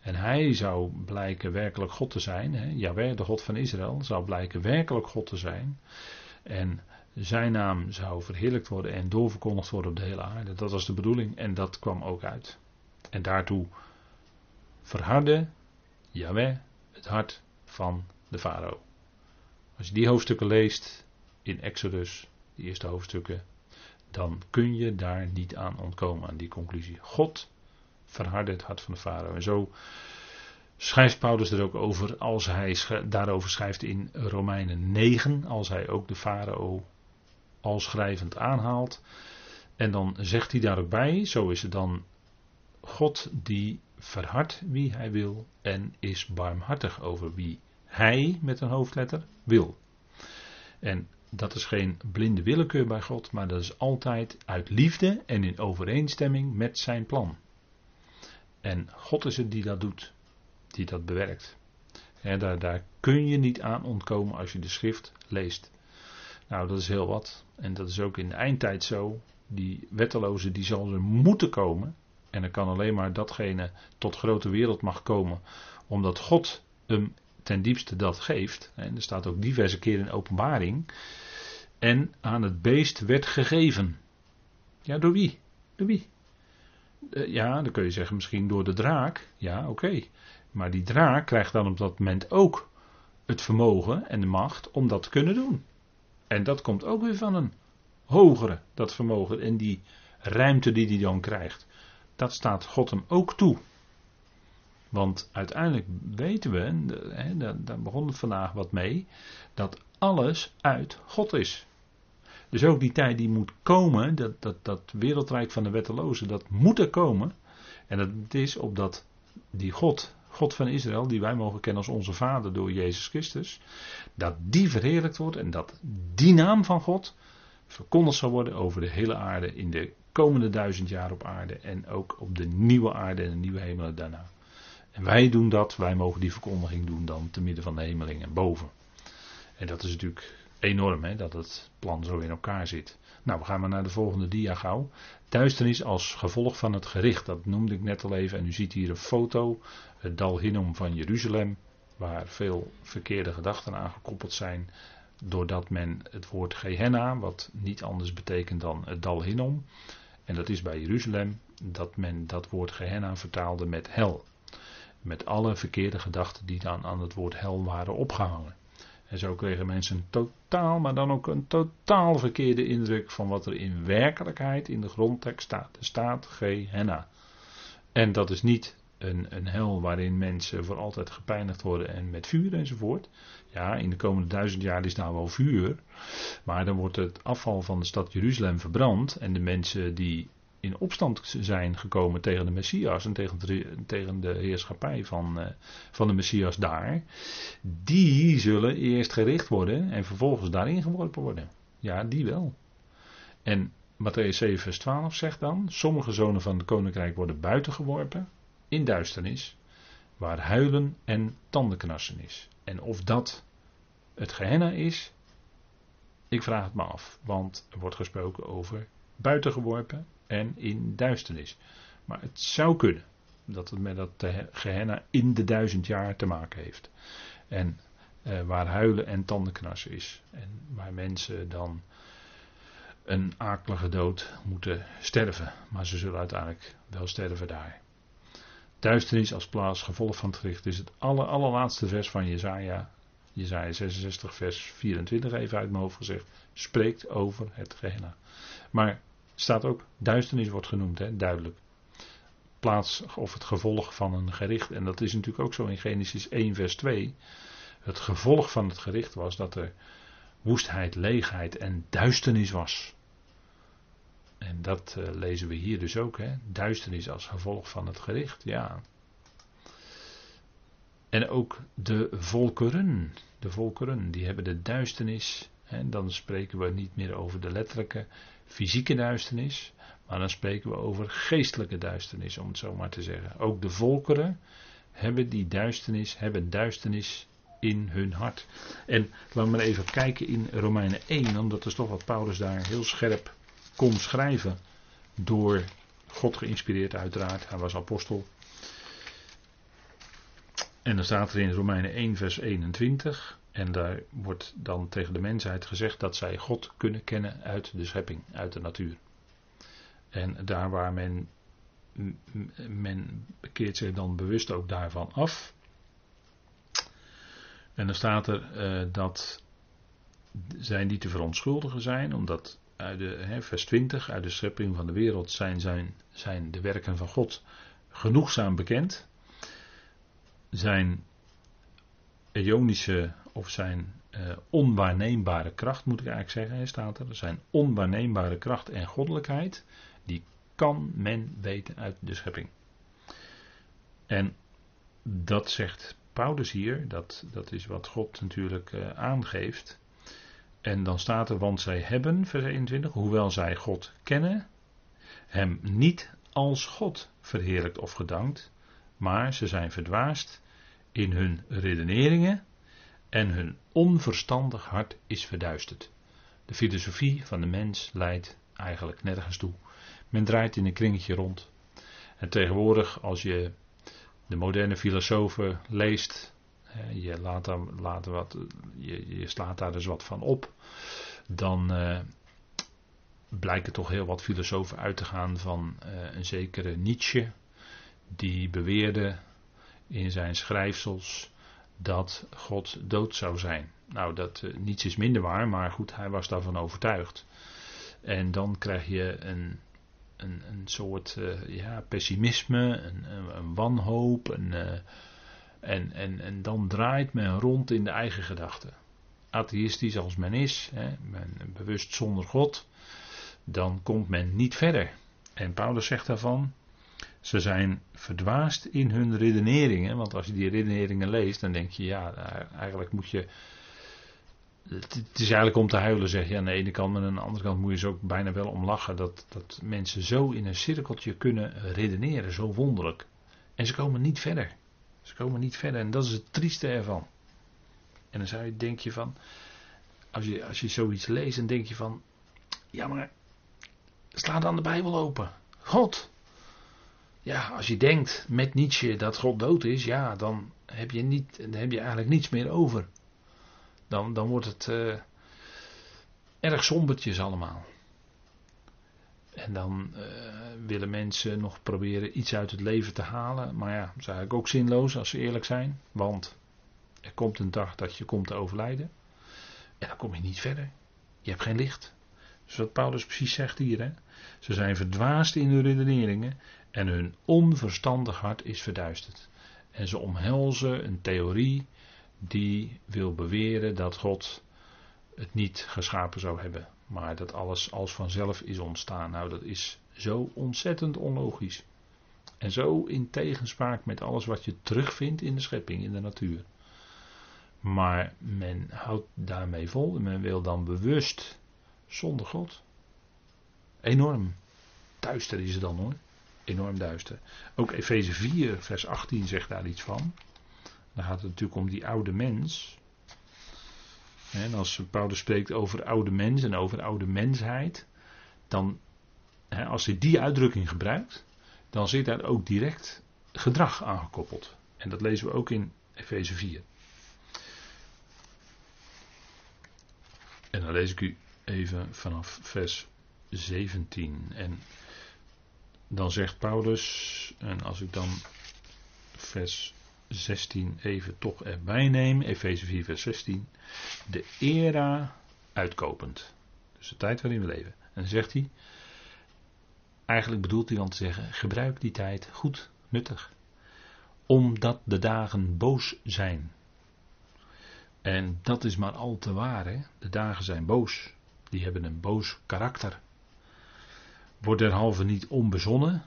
En hij zou blijken werkelijk God te zijn. Hè, Jawel, de God van Israël, zou blijken werkelijk God te zijn. En zijn naam zou verheerlijkt worden en doorverkondigd worden op de hele aarde. Dat was de bedoeling en dat kwam ook uit. En daartoe verhardde Yahweh het hart van de farao. Als je die hoofdstukken leest in Exodus, die eerste hoofdstukken, dan kun je daar niet aan ontkomen, aan die conclusie. God verhardde het hart van de farao. En zo schrijft Paulus er ook over, als hij daarover schrijft in Romeinen 9, als hij ook de farao al schrijvend aanhaalt. En dan zegt hij daar ook bij, zo is het dan God die verhardt wie hij wil en is barmhartig over wie hij met een hoofdletter wil. En dat is geen blinde willekeur bij God, maar dat is altijd uit liefde en in overeenstemming met zijn plan. En God is het die dat doet, die dat bewerkt. Daar, daar kun je niet aan ontkomen als je de schrift leest. Nou, dat is heel wat. En dat is ook in de eindtijd zo. Die wetteloze die zal er moeten komen. En er kan alleen maar datgene tot grote wereld mag komen. Omdat God hem ten diepste dat geeft. En er staat ook diverse keren in openbaring. En aan het beest werd gegeven. Ja, door wie? Door wie? Eh, ja, dan kun je zeggen misschien door de draak. Ja, oké. Maar die draak krijgt dan op dat moment ook het vermogen en de macht om dat te kunnen doen. En dat komt ook weer van een hogere, dat vermogen en die ruimte die hij dan krijgt. Dat staat God hem ook toe. Want uiteindelijk weten we, hè, daar begon het vandaag wat mee, dat alles uit God is. Dus ook die tijd die moet komen, dat, dat, dat wereldrijk van de wettelozen, dat moet er komen. En dat is opdat die God, God van Israël, die wij mogen kennen als onze Vader door Jezus Christus, dat die verheerlijkt wordt en dat die naam van God verkondigd zal worden over de hele aarde in de komende duizend jaar op aarde en ook op de nieuwe aarde en de nieuwe hemelen daarna. Wij doen dat, wij mogen die verkondiging doen dan te midden van de hemeling en boven. En dat is natuurlijk enorm, hè, dat het plan zo in elkaar zit. Nou, we gaan maar naar de volgende dia gauw. Duisternis als gevolg van het gericht, dat noemde ik net al even. En u ziet hier een foto, het Dal Hinnom van Jeruzalem, waar veel verkeerde gedachten aan gekoppeld zijn. Doordat men het woord Gehenna, wat niet anders betekent dan het Dal Hinnom, en dat is bij Jeruzalem, dat men dat woord Gehenna vertaalde met hel. Met alle verkeerde gedachten die dan aan het woord hel waren opgehangen. En zo kregen mensen een totaal, maar dan ook een totaal verkeerde indruk van wat er in werkelijkheid in de grondtekst staat. Er staat Gehenna. En dat is niet een, een hel waarin mensen voor altijd gepijnigd worden en met vuur enzovoort. Ja, in de komende duizend jaar is daar wel vuur. Maar dan wordt het afval van de stad Jeruzalem verbrand. En de mensen die in opstand zijn gekomen tegen de Messias en tegen de, tegen de heerschappij van, uh, van de Messias daar, die zullen eerst gericht worden en vervolgens daarin geworpen worden. Ja, die wel. En Matthäus 7, vers 12 zegt dan: Sommige zonen van het koninkrijk worden buiten geworpen, in duisternis, waar huilen en tandenknarsen is. En of dat het Gehenna is, ik vraag het me af, want er wordt gesproken over buitengeworpen en in duisternis. Maar het zou kunnen dat het met dat Gehenna in de duizend jaar te maken heeft. En eh, waar huilen en tandenknarsen is. En waar mensen dan een akelige dood moeten sterven. Maar ze zullen uiteindelijk wel sterven daar. Duisternis als plaats, gevolg van het gericht, is het aller, allerlaatste vers van Jezaja. Jezaja 66 vers 24 even uit mijn hoofd gezegd. Spreekt over het Gehenna. Maar staat ook, duisternis wordt genoemd, hè, duidelijk. Plaats of het gevolg van een gericht. En dat is natuurlijk ook zo in Genesis 1 vers 2. Het gevolg van het gericht was dat er woestheid, leegheid en duisternis was. En dat uh, lezen we hier dus ook. Hè? Duisternis als gevolg van het gericht. Ja. En ook de volkeren, de volkeren, die hebben de duisternis. En dan spreken we niet meer over de letterlijke fysieke duisternis, maar dan spreken we over geestelijke duisternis, om het zo maar te zeggen. Ook de volkeren hebben die duisternis, hebben duisternis in hun hart. En laten we maar even kijken in Romeinen 1, omdat is toch wat Paulus daar heel scherp kon schrijven. Door God geïnspireerd uiteraard, hij was apostel. En dan staat er in Romeinen 1 vers 21, en daar wordt dan tegen de mensheid gezegd dat zij God kunnen kennen uit de schepping, uit de natuur. En daar waar men, men keert zich dan bewust ook daarvan af. En dan staat er uh, dat zij niet te verontschuldigen zijn, omdat uit de, vers 20, uit de schepping van de wereld zijn, zijn, zijn de werken van God genoegzaam bekend. Zijn Ionische of zijn uh, onwaarneembare kracht, moet ik eigenlijk zeggen, staat er. Zijn onwaarneembare kracht en goddelijkheid, die kan men weten uit de schepping. En dat zegt Paulus hier, dat, dat is wat God natuurlijk uh, aangeeft. En dan staat er, want zij hebben, vers 21, hoewel zij God kennen, hem niet als God verheerlijkt of gedankt, maar ze zijn verdwaasd in hun redeneringen en hun onverstandig hart is verduisterd. De filosofie van de mens leidt eigenlijk nergens toe. Men draait in een kringetje rond. En tegenwoordig, als je de moderne filosofen leest, je, laat daar, wat, je, je, slaat daar dus wat van op, dan uh, blijken toch heel wat filosofen uit te gaan van uh, een zekere Nietzsche, die beweerde in zijn schrijfsels dat God dood zou zijn. Nou, dat uh, niets is minder waar, maar goed, hij was daarvan overtuigd. En dan krijg je een, een, een soort uh, ja, pessimisme, een, een, wanhoop, een, uh, en, en, en dan draait men rond in de eigen gedachten. Atheïstisch als men is, hè, men bewust zonder God, dan komt men niet verder. En Paulus zegt daarvan, ze zijn verdwaasd in hun redeneringen. Want als je die redeneringen leest, dan denk je, ja, eigenlijk moet je. Het is eigenlijk om te huilen, zeg je aan de ene kant. Maar aan de andere kant moet je ze ook bijna wel om lachen. Dat, dat mensen zo in een cirkeltje kunnen redeneren, zo wonderlijk. En ze komen niet verder. Ze komen niet verder. En dat is het trieste ervan. En dan zou je denk je van. Als je, als je zoiets leest, dan denk je van. Ja, maar. Sla dan de Bijbel open. God, ja, als je denkt met Nietzsche dat God dood is, ja, dan heb je, niet, dan heb je eigenlijk niets meer over. Dan, dan wordt het uh, erg sombertjes allemaal. En dan uh, willen mensen nog proberen iets uit het leven te halen. Maar ja, dat is eigenlijk ook zinloos als ze eerlijk zijn. Want er komt een dag dat je komt te overlijden. En dan kom je niet verder. Je hebt geen licht. Dus wat Paulus precies zegt hier. Hè? Ze zijn verdwaasd in hun redeneringen en hun onverstandig hart is verduisterd. En ze omhelzen een theorie die wil beweren dat God het niet geschapen zou hebben, maar dat alles als vanzelf is ontstaan. Nou, dat is zo ontzettend onlogisch. En zo in tegenspraak met alles wat je terugvindt in de schepping, in de natuur. Maar men houdt daarmee vol en men wil dan bewust zonder God. Enorm. Duister is het dan hoor enorm duister. Ook Efeze 4, vers 18 zegt daar iets van. Dan gaat het natuurlijk om die oude mens. En als Paulus spreekt over oude mens en over oude mensheid, dan, als hij die uitdrukking gebruikt, dan zit daar ook direct gedrag aangekoppeld. En dat lezen we ook in Efeze 4. En dan lees ik u even vanaf vers 17. En dan zegt Paulus, en als ik dan vers 16 even toch erbij neem, Efeze 4 vers 16, de era uitkopend. Dus de tijd waarin we leven. En dan zegt hij, eigenlijk bedoelt hij dan te zeggen, gebruik die tijd goed, nuttig. Omdat de dagen boos zijn. En dat is maar al te waar, hè? de dagen zijn boos. Die hebben een boos karakter. Word derhalve niet onbezonnen.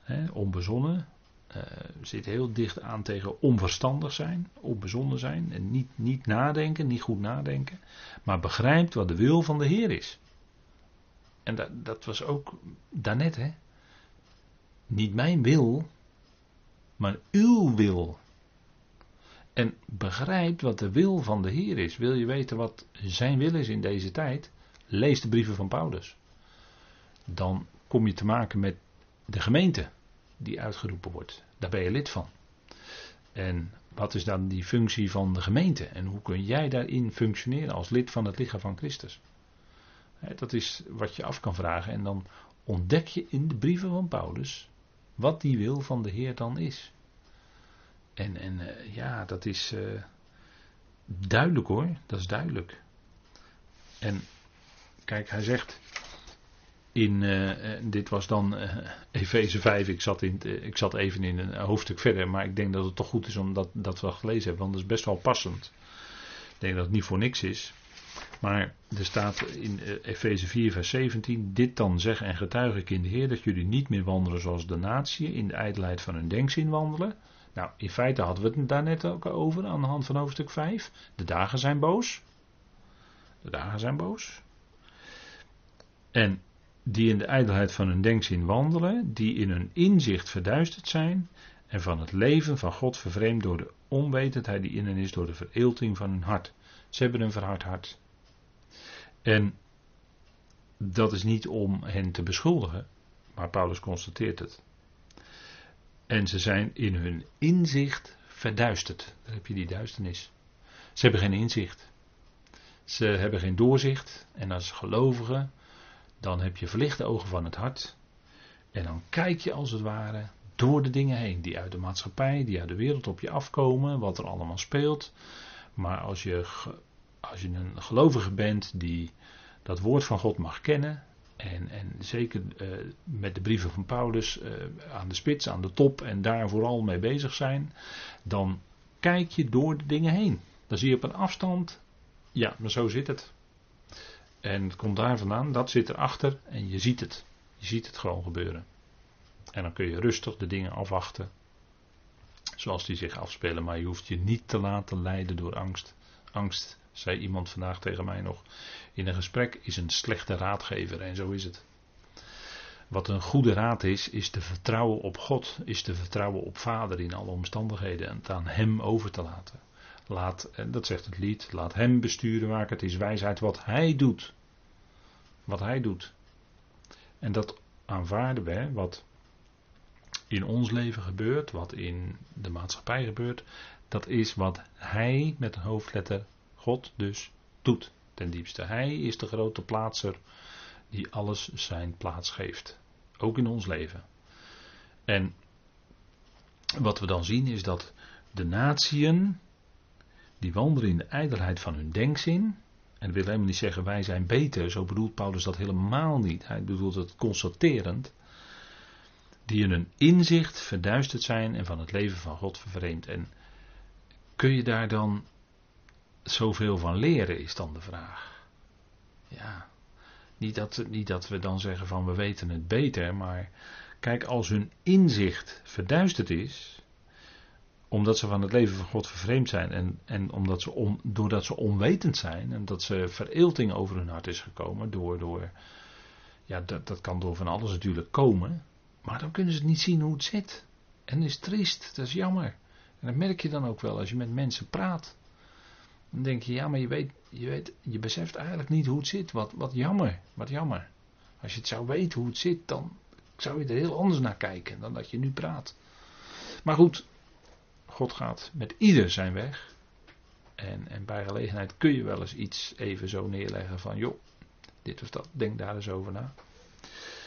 Hè, onbezonnen. uh, zit heel dicht aan tegen onverstandig zijn, onbezonnen zijn. En niet, niet nadenken, niet goed nadenken. Maar begrijpt wat de wil van de Heer is. En dat, dat was ook daarnet, hè. Niet mijn wil, maar uw wil. En begrijpt wat de wil van de Heer is. Wil je weten wat zijn wil is in deze tijd? Lees de brieven van Paulus. Dan kom je te maken met de gemeente die uitgeroepen wordt. Daar ben je lid van. En wat is dan die functie van de gemeente? En hoe kun jij daarin functioneren als lid van het lichaam van Christus? Dat is wat je af kan vragen. En dan ontdek je in de brieven van Paulus wat die wil van de Heer dan is. En, en uh, ja, dat is uh, duidelijk hoor, dat is duidelijk. En kijk, hij zegt in, uh, dit was dan Efeze 5, ik zat, in, ik zat even in een hoofdstuk verder, maar ik denk dat het toch goed is omdat dat we gelezen hebben, want dat is best wel passend. Ik denk dat het niet voor niks is. Maar er staat in Efeze 4, vers 17: Dit dan zeg en getuig ik in de Heer dat jullie niet meer wandelen zoals de natie, in de ijdelheid van hun denkzin wandelen. Nou, in feite hadden we het daar net ook over aan de hand van hoofdstuk 5. De dagen zijn boos. De dagen zijn boos. En die in de ijdelheid van hun denkzin wandelen, die in hun inzicht verduisterd zijn en van het leven van God vervreemd door de onwetendheid die in hen is door de vereelting van hun hart. Ze hebben een verhard hart. En dat is niet om hen te beschuldigen, maar Paulus constateert het. En ze zijn in hun inzicht verduisterd. Daar heb je die duisternis. Ze hebben geen inzicht. Ze hebben geen doorzicht. En als gelovigen, dan heb je verlichte ogen van het hart. En dan kijk je als het ware door de dingen heen. Die uit de maatschappij, die uit de wereld op je afkomen. Wat er allemaal speelt. Maar als je, als je een gelovige bent die dat woord van God mag kennen. En, en zeker uh, met de brieven van Paulus uh, aan de spits, aan de top en daar vooral mee bezig zijn, dan kijk je door de dingen heen. Dan zie je op een afstand, ja, maar zo zit het. En het komt daar vandaan, dat zit erachter en je ziet het. Je ziet het gewoon gebeuren. En dan kun je rustig de dingen afwachten, zoals die zich afspelen, maar je hoeft je niet te laten leiden door angst. Angst, zei iemand vandaag tegen mij nog, in een gesprek is een slechte raadgever en zo is het. Wat een goede raad is, is te vertrouwen op God, is te vertrouwen op Vader in alle omstandigheden en het aan Hem over te laten. Laat, dat zegt het lied, laat Hem besturen waar het is wijsheid wat Hij doet. Wat Hij doet. En dat aanvaarden we, wat in ons leven gebeurt, wat in de maatschappij gebeurt, dat is wat Hij met een hoofdletter God dus doet ten diepste. Hij is de grote plaatser die alles zijn plaats geeft. Ook in ons leven. En wat we dan zien is dat de natieën, die wandelen in de ijdelheid van hun denkzin. En dat wil helemaal niet zeggen wij zijn beter, zo bedoelt Paulus dat helemaal niet. Hij bedoelt het constaterend. Die in hun inzicht verduisterd zijn en van het leven van God vervreemd. En kun je daar dan zoveel van leren, is dan de vraag. Ja, niet dat, niet dat we dan zeggen van we weten het beter, maar kijk, als hun inzicht verduisterd is, omdat ze van het leven van God vervreemd zijn en, en omdat ze on, doordat ze onwetend zijn en dat ze vereelting over hun hart is gekomen, door, door ja, dat, dat kan door van alles natuurlijk komen, maar dan kunnen ze niet zien hoe het zit. En dat is triest, dat is jammer. En dat merk je dan ook wel als je met mensen praat. Dan denk je, ja, maar je weet, je weet, je beseft eigenlijk niet hoe het zit. Wat, wat jammer, wat jammer. Als je het zou weten hoe het zit, dan zou je er heel anders naar kijken dan dat je nu praat. Maar goed, God gaat met ieder zijn weg. En, en bij gelegenheid kun je wel eens iets even zo neerleggen van, joh, dit of dat, denk daar eens over na.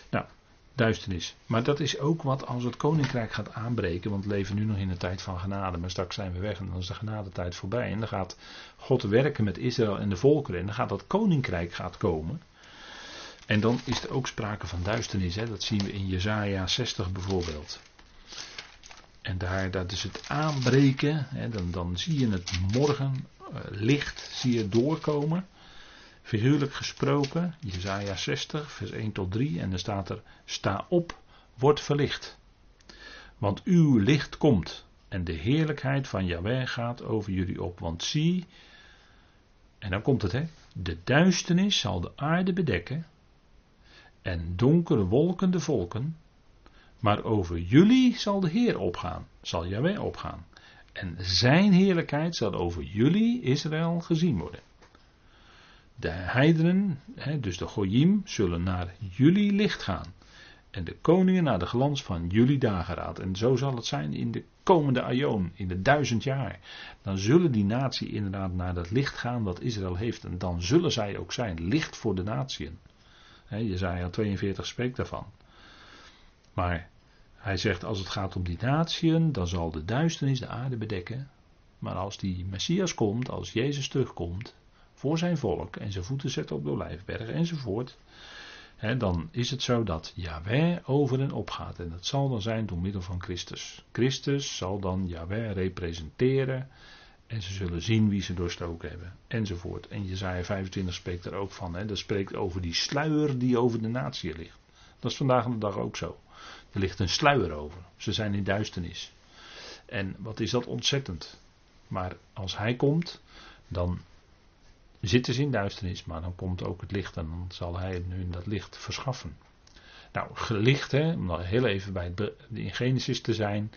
Nou, duisternis. Maar dat is ook wat als het koninkrijk gaat aanbreken. Want we leven nu nog in een tijd van genade. Maar straks zijn we weg en dan is de genadetijd voorbij. En dan gaat God werken met Israël en de volkeren. En dan gaat dat koninkrijk gaat komen. En dan is er ook sprake van duisternis. Hè? Dat zien we in Jezaja 60 bijvoorbeeld. En daar, dat is het aanbreken. Hè? Dan, dan zie je het morgen uh, licht zie je doorkomen. Figuurlijk gesproken, Jezaja 60, vers 1 tot 3, en dan staat er: Sta op, word verlicht. Want uw licht komt en de heerlijkheid van Yahweh gaat over jullie op. Want zie, en dan komt het hè, de duisternis zal de aarde bedekken en donkere wolken de volken. Maar over jullie zal de Heer opgaan, zal Yahweh opgaan. En zijn heerlijkheid zal over jullie, Israël, gezien worden. De heidenen, dus de Goyim, zullen naar jullie licht gaan. En de koningen naar de glans van jullie dageraad. En zo zal het zijn in de komende aion, in de duizend jaar. Dan zullen die natie inderdaad naar dat licht gaan wat Israël heeft. En dan zullen zij ook zijn licht voor de natieën. Jezaja 42 spreekt daarvan. Maar hij zegt als het gaat om die natieën, dan zal de duisternis de aarde bedekken. Maar als die Messias komt, als Jezus terugkomt voor zijn volk en zijn voeten zet op de Olijfberg enzovoort, hè, dan is het zo dat Yahweh over en opgaat. En dat zal dan zijn door middel van Christus. Christus zal dan Yahweh representeren en ze zullen zien wie ze doorstoken hebben. Enzovoort. En Jezaja 25 spreekt er ook van. Hè. Dat spreekt over die sluier die over de natie ligt. Dat is vandaag de dag ook zo. Er ligt een sluier over. Ze zijn in duisternis. En wat is dat ontzettend. Maar als hij komt, dan zitten ze in duisternis. Maar dan komt ook het licht en dan zal hij nu dat licht verschaffen. Nou, licht, hè, om heel even bij het, in Genesis te zijn.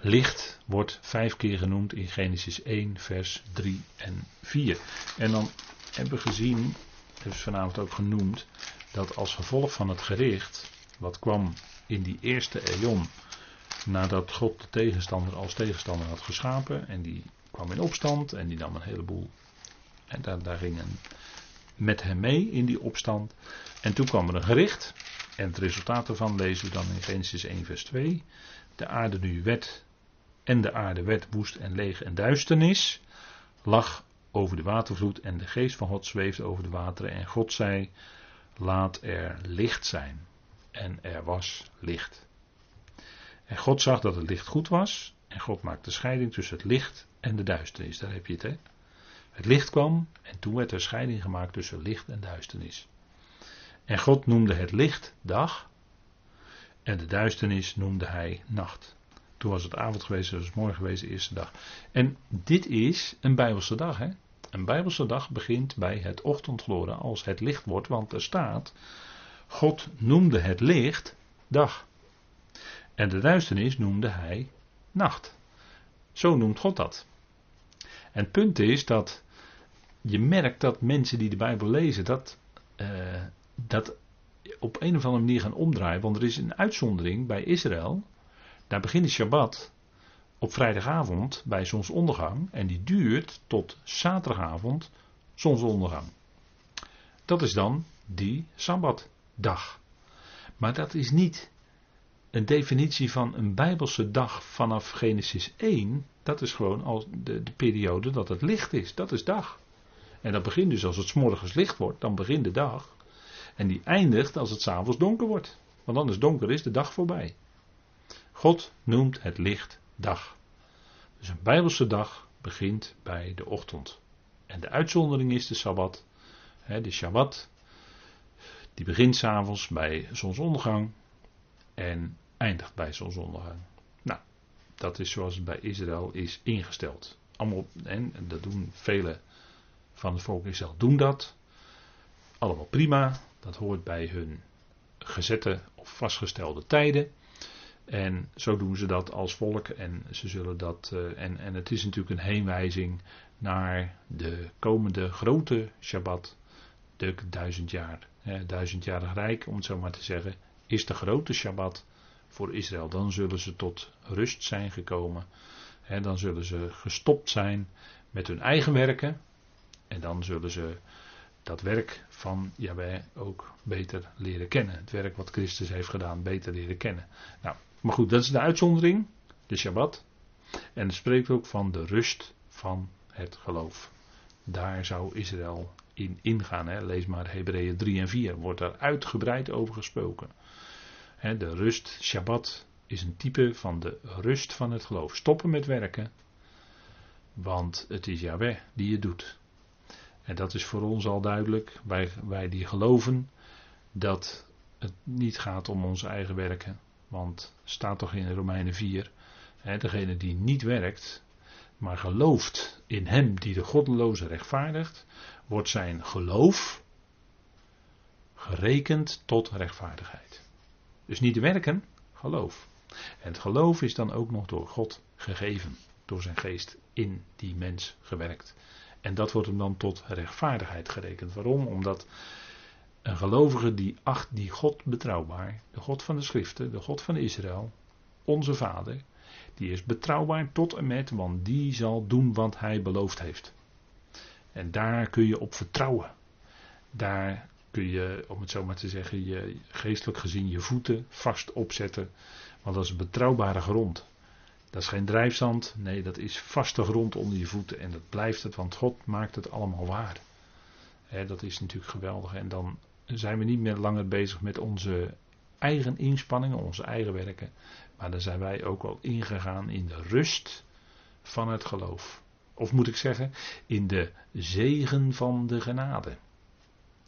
Licht wordt vijf keer genoemd in Genesis 1, vers 3 en 4. En dan hebben we gezien, we vanavond ook genoemd, dat als gevolg van het gericht, wat kwam in die eerste eon, nadat God de tegenstander als tegenstander had geschapen, en die kwam in opstand en die nam een heleboel, en daar, daar gingen met hem mee in die opstand. En toen kwam er een gericht, en het resultaat daarvan lezen we dan in Genesis 1, vers 2. De aarde nu werd en de aarde werd woest en leeg en duisternis, lag over de watervloed en de geest van God zweefde over de wateren en God zei, laat er licht zijn. En er was licht. En God zag dat het licht goed was en God maakte scheiding tussen het licht en de duisternis. Daar heb je het, hè. Het licht kwam en toen werd er scheiding gemaakt tussen licht en duisternis. En God noemde het licht dag en de duisternis noemde hij nacht. Toen was het avond geweest, toen was het morgen geweest, de eerste dag. En dit is een Bijbelse dag. Hè? Een Bijbelse dag begint bij het ochtendgloren als het licht wordt, want er staat, God noemde het licht dag. En de duisternis noemde hij nacht. Zo noemt God dat. En het punt is dat je merkt dat mensen die de Bijbel lezen, dat, uh, dat op een of andere manier gaan omdraaien. Want er is een uitzondering bij Israël. Daar begint de Shabbat op vrijdagavond bij zonsondergang en die duurt tot zaterdagavond zonsondergang. Dat is dan die Sabbatdag. Maar dat is niet een definitie van een Bijbelse dag vanaf Genesis 1. Dat is gewoon als de, de periode dat het licht is. Dat is dag. En dat begint dus als het morgens licht wordt, dan begint de dag. En die eindigt als het s'avonds donker wordt. Want is donker is de dag voorbij. God noemt het licht dag. Dus een Bijbelse dag begint bij de ochtend. En de uitzondering is de Sabbat. De Shabbat. Die begint s'avonds bij zonsondergang. En eindigt bij zonsondergang. Nou, dat is zoals het bij Israël is ingesteld. Allemaal, en dat doen vele van het volk Israël doen dat. Allemaal prima. Dat hoort bij hun gezette of vastgestelde tijden. En zo doen ze dat als volk. En ze zullen dat. Uh, en, en het is natuurlijk een heenwijzing naar de komende grote Shabbat. De duizend jaar. Duizendjarig rijk, om het zo maar te zeggen. Is de grote Shabbat voor Israël. Dan zullen ze tot rust zijn gekomen. Dan zullen ze gestopt zijn met hun eigen werken. En dan zullen ze dat werk van Jaweh ook beter leren kennen. Het werk wat Christus heeft gedaan, beter leren kennen. Nou, maar goed, dat is de uitzondering, de Shabbat. En het spreekt ook van de rust van het geloof. Daar zou Israël in ingaan. Hè. Lees maar Hebreeën 3 en 4, wordt daar uitgebreid over gesproken. Hè, de rust, Shabbat, is een type van de rust van het geloof. Stoppen met werken, want het is Yahweh die het doet. En dat is voor ons al duidelijk, wij, wij die geloven, dat het niet gaat om onze eigen werken, Want staat toch in Romeinen 4, hè, degene die niet werkt, maar gelooft in hem die de goddeloze rechtvaardigt, wordt zijn geloof gerekend tot rechtvaardigheid. Dus niet werken, geloof. En het geloof is dan ook nog door God gegeven, door zijn geest in die mens gewerkt. En dat wordt hem dan tot rechtvaardigheid gerekend. Waarom? Omdat een gelovige die acht die God betrouwbaar, de God van de schriften, de God van Israël, onze Vader, die is betrouwbaar tot en met, want die zal doen wat hij beloofd heeft. En daar kun je op vertrouwen. Daar kun je, om het zo maar te zeggen, je geestelijk gezien je voeten vast opzetten. Want dat is betrouwbare grond. Dat is geen drijfzand, nee, dat is vaste grond onder je voeten. En dat blijft het, want God maakt het allemaal waar. dat is natuurlijk geweldig. En dan zijn we niet meer langer bezig met onze eigen inspanningen, onze eigen werken. Maar dan zijn wij ook al ingegaan in de rust van het geloof. Of moet ik zeggen, in de zegen van de genade.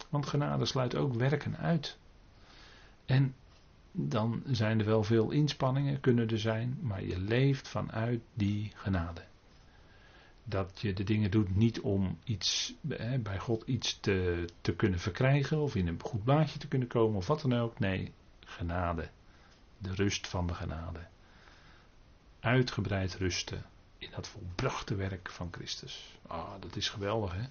Want genade sluit ook werken uit. En dan zijn er wel veel inspanningen, kunnen er zijn, maar je leeft vanuit die genade. Dat je de dingen doet niet om iets, bij God iets te, te kunnen verkrijgen of in een goed blaadje te kunnen komen of wat dan ook. Nee, genade. De rust van de genade. Uitgebreid rusten in dat volbrachte werk van Christus. Ah, dat is geweldig hè.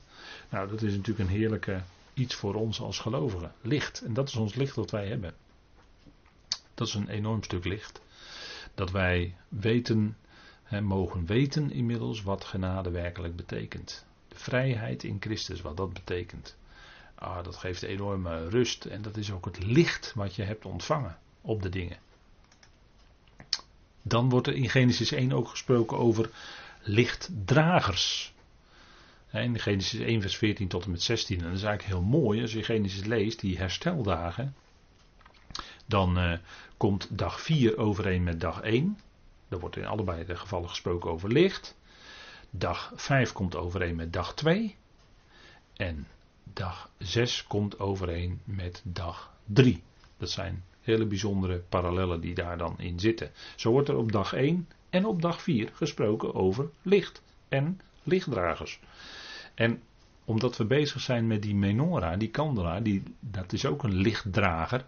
Nou, dat is natuurlijk een heerlijke iets voor ons als gelovigen. Licht. En dat is ons licht dat wij hebben. Dat is een enorm stuk licht. Dat wij weten, hè, mogen weten inmiddels wat genade werkelijk betekent. De vrijheid in Christus, wat dat betekent. Ah, dat geeft enorme rust en dat is ook het licht wat je hebt ontvangen op de dingen. Dan wordt er in Genesis 1 ook gesproken over lichtdragers. In Genesis 1, vers 14 tot en met 16. En dat is eigenlijk heel mooi als je Genesis leest, die hersteldagen. Dan uh, komt dag 4 overeen met dag 1. Er wordt in allebei de gevallen gesproken over licht. Dag 5 komt overeen met dag 2. En dag 6 komt overeen met dag 3. Dat zijn hele bijzondere parallellen die daar dan in zitten. Zo wordt er op dag 1 en op dag 4 gesproken over licht en lichtdragers. En omdat we bezig zijn met die menorah, die kandelaar, die, dat is ook een lichtdrager.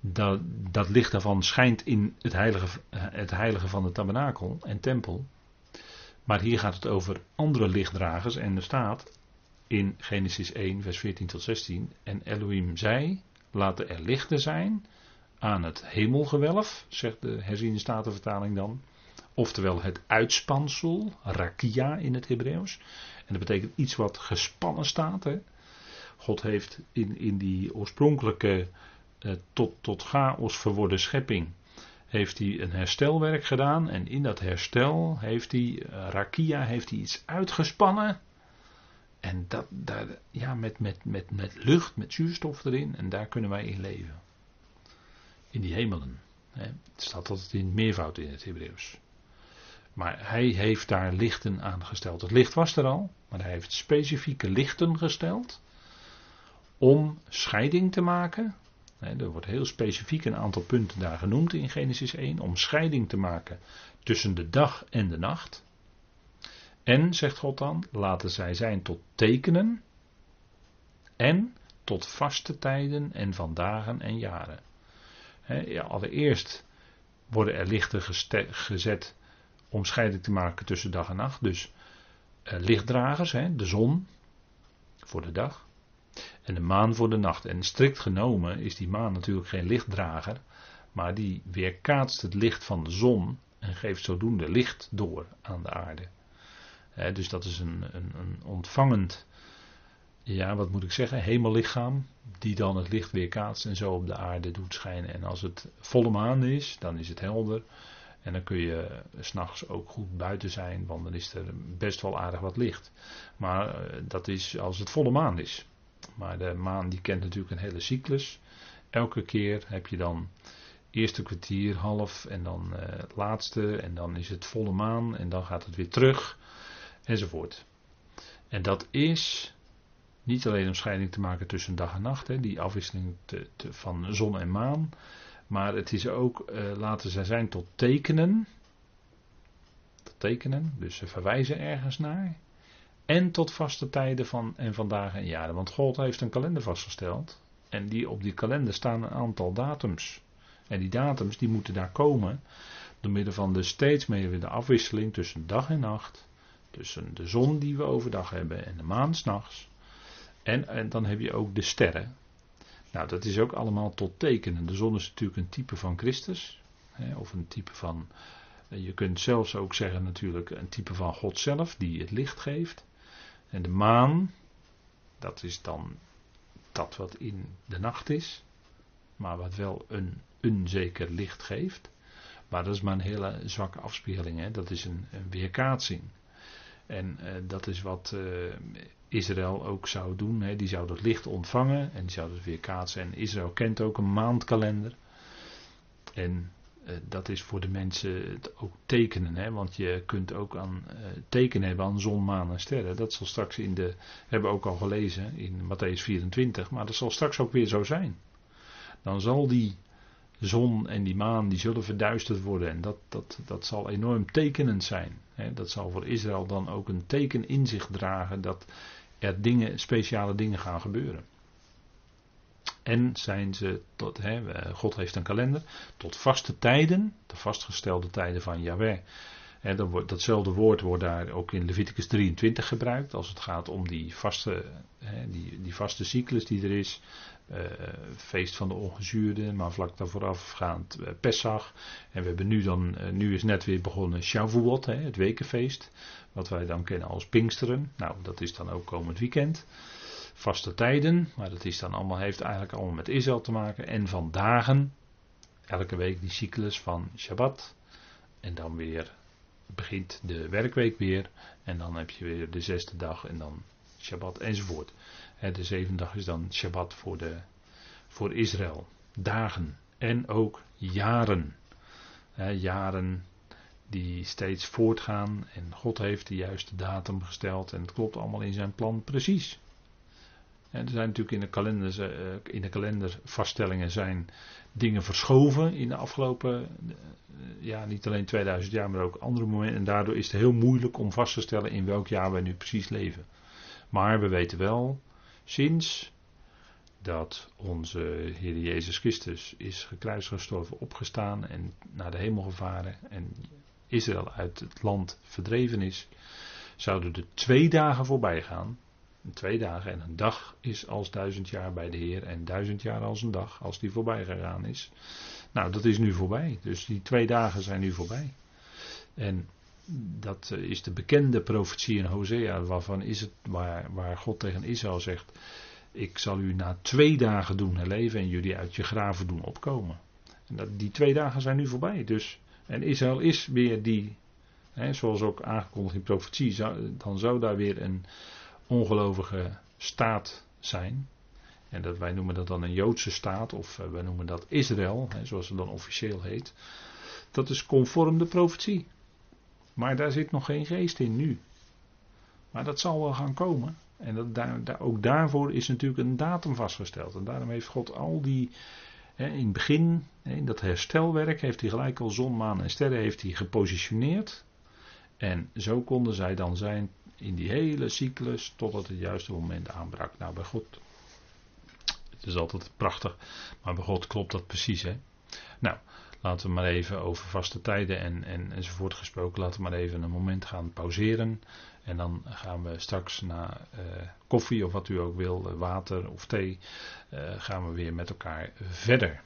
Dat, dat licht daarvan schijnt in het heilige, het heilige van de tabernakel en tempel. Maar hier gaat het over andere lichtdragers en er staat in Genesis 1, vers 14 tot 16. En Elohim zei: Laten er lichten zijn aan het hemelgewelf, zegt de herziende statenvertaling dan. Oftewel het uitspansel, rakia in het Hebreeuws. En dat betekent iets wat gespannen staat. Hè. God heeft in, in die oorspronkelijke eh, tot, tot chaos verworden schepping heeft hij een herstelwerk gedaan. En in dat herstel heeft hij, uh, Rakia, heeft hij iets uitgespannen. En dat, daar, ja, met, met, met, met lucht, met zuurstof erin. En daar kunnen wij in leven. In die hemelen. Hè. Het staat altijd in meervoud in het Hebreeuws. Maar hij heeft daar lichten aangesteld. Het licht was er al, maar hij heeft specifieke lichten gesteld. Om scheiding te maken. Er wordt heel specifiek een aantal punten daar genoemd in Genesis 1. Om scheiding te maken tussen de dag en de nacht. En, zegt God dan, laten zij zijn tot tekenen. En tot vaste tijden en van dagen en jaren. ja, allereerst worden er lichten gezet om scheiding te maken tussen dag en nacht. Dus uh, lichtdragers, de zon voor de dag en de maan voor de nacht. En strikt genomen is die maan natuurlijk geen lichtdrager, maar die weerkaatst het licht van de zon en geeft zodoende licht door aan de aarde. Dus dat is een, een, een, ontvangend, ja wat moet ik zeggen, hemellichaam, die dan het licht weerkaatst en zo op de aarde doet schijnen. En als het volle maan is, dan is het helder. En dan kun je s'nachts ook goed buiten zijn, want dan is er best wel aardig wat licht. Maar eh, dat is als het volle maan is. Maar de maan die kent natuurlijk een hele cyclus. Elke keer heb je dan eerste kwartier, half en dan het laatste. En dan is het volle maan en dan gaat het weer terug. Enzovoort. En dat is niet alleen om scheiding te maken tussen dag en nacht, hè, die afwisseling te, te, van zon en maan. Maar het is ook, uh, laten zij zijn tot tekenen. Tot tekenen, dus ze verwijzen ergens naar. En tot vaste tijden van en vandaag en jaren. Want God heeft een kalender vastgesteld. En die, op die kalender staan een aantal datums. En die datums die moeten daar komen. Door middel van de steeds meer de afwisseling tussen dag en nacht. Tussen de zon die we overdag hebben en de maan s'nachts. En, en dan heb je ook de sterren. Nou, dat is ook allemaal tot tekenen. De zon is natuurlijk een type van Christus. Hè, of een type van. Je kunt zelfs ook zeggen natuurlijk een type van God zelf, die het licht geeft. En de maan, dat is dan dat wat in de nacht is, maar wat wel een onzeker licht geeft. Maar dat is maar een hele zwakke afspiegeling, hè? dat is een, een weerkaatsing. En uh, dat is wat uh, Israël ook zou doen. Hè? Die zou dat licht ontvangen en die zou het weerkaatsen. En Israël kent ook een maandkalender. En uh, dat is voor de mensen ook tekenen. Hè? Want je kunt ook aan tekenen hebben aan zon, maan en sterren. Dat zal straks in de. Hebben we ook al gelezen in Matthäus 24. Maar dat zal straks ook weer zo zijn. Dan zal die zon en die maan die zullen verduisterd worden. En dat, dat, dat zal enorm tekenend zijn. dat zal voor Israël dan ook een teken in zich dragen dat er dingen, speciale dingen gaan gebeuren. En zijn ze tot, God heeft een kalender, tot vaste tijden, de vastgestelde tijden van Yahweh. datzelfde woord wordt daar ook in Leviticus 23 gebruikt, als het gaat om die vaste, die, die vaste cyclus die er is. Uh, feest van de ongezuurde, maar vlak daarvoor afgaand uh, Pesach. En we hebben nu dan, uh, nu is net weer begonnen Shavuot, hè, het wekenfeest. Wat wij dan kennen als Pinksteren. Nou, dat is dan ook komend weekend. Vaste tijden, maar dat is dan allemaal, heeft eigenlijk allemaal met Israël te maken. En van dagen, elke week die cyclus van Shabbat. En dan weer begint de werkweek weer. En dan heb je weer de zesde dag en dan Shabbat enzovoort. De zevende dag is dan Shabbat voor, de, voor Israël. Dagen en ook jaren. Jaren die steeds voortgaan en God heeft de juiste datum gesteld en het klopt allemaal in zijn plan precies. er zijn natuurlijk in de, kalenders, eh, in de kalendervaststellingen zijn dingen verschoven in de afgelopen, eh, ja niet alleen 2000 jaar, maar ook andere momenten. En daardoor is het heel moeilijk om vast te stellen in welk jaar wij nu precies leven. Maar we weten wel, sinds dat onze Heer Jezus Christus is gekruisigd, gestorven, opgestaan en naar de hemel gevaren en Israël uit het land verdreven is, zouden er twee dagen voorbij gaan. Twee dagen en een dag is als duizend jaar bij de Heer en duizend jaar als een dag als die voorbij gegaan is. Nou, dat is nu voorbij. Dus die twee dagen zijn nu voorbij. En dat eh, is de bekende profetie in Hosea, waarvan is het, waar, waar God tegen Israël zegt, ik zal u na twee dagen doen herleven en jullie uit je graven doen opkomen. En dat, die twee dagen zijn nu voorbij. Dus, en Israël is weer die, hè, zoals ook aangekondigd in profetie, dan zou daar weer een ongelovige staat zijn. En dat, wij noemen dat dan een Joodse staat, of uh, wij noemen dat Israël, hè, zoals het dan officieel heet. Dat is conform de profetie. Maar daar zit nog geen geest in nu. Maar dat zal wel gaan komen. En dat, daar, ook daarvoor is natuurlijk een datum vastgesteld. En daarom heeft God al die. Hè, in het begin, in dat herstelwerk, heeft hij gelijk al zon, maan en sterren heeft hij gepositioneerd. En zo konden zij dan zijn in die hele cyclus totdat het juiste moment aanbrak. Nou, bij God. Het is altijd prachtig, maar bij God klopt dat precies, hè? Nou, Laten we maar even over vaste tijden en, en, enzovoort gesproken. Laten we maar even een moment gaan pauzeren. En dan gaan we straks na uh, koffie of wat u ook wil, water of thee, uh, gaan we weer met elkaar verder.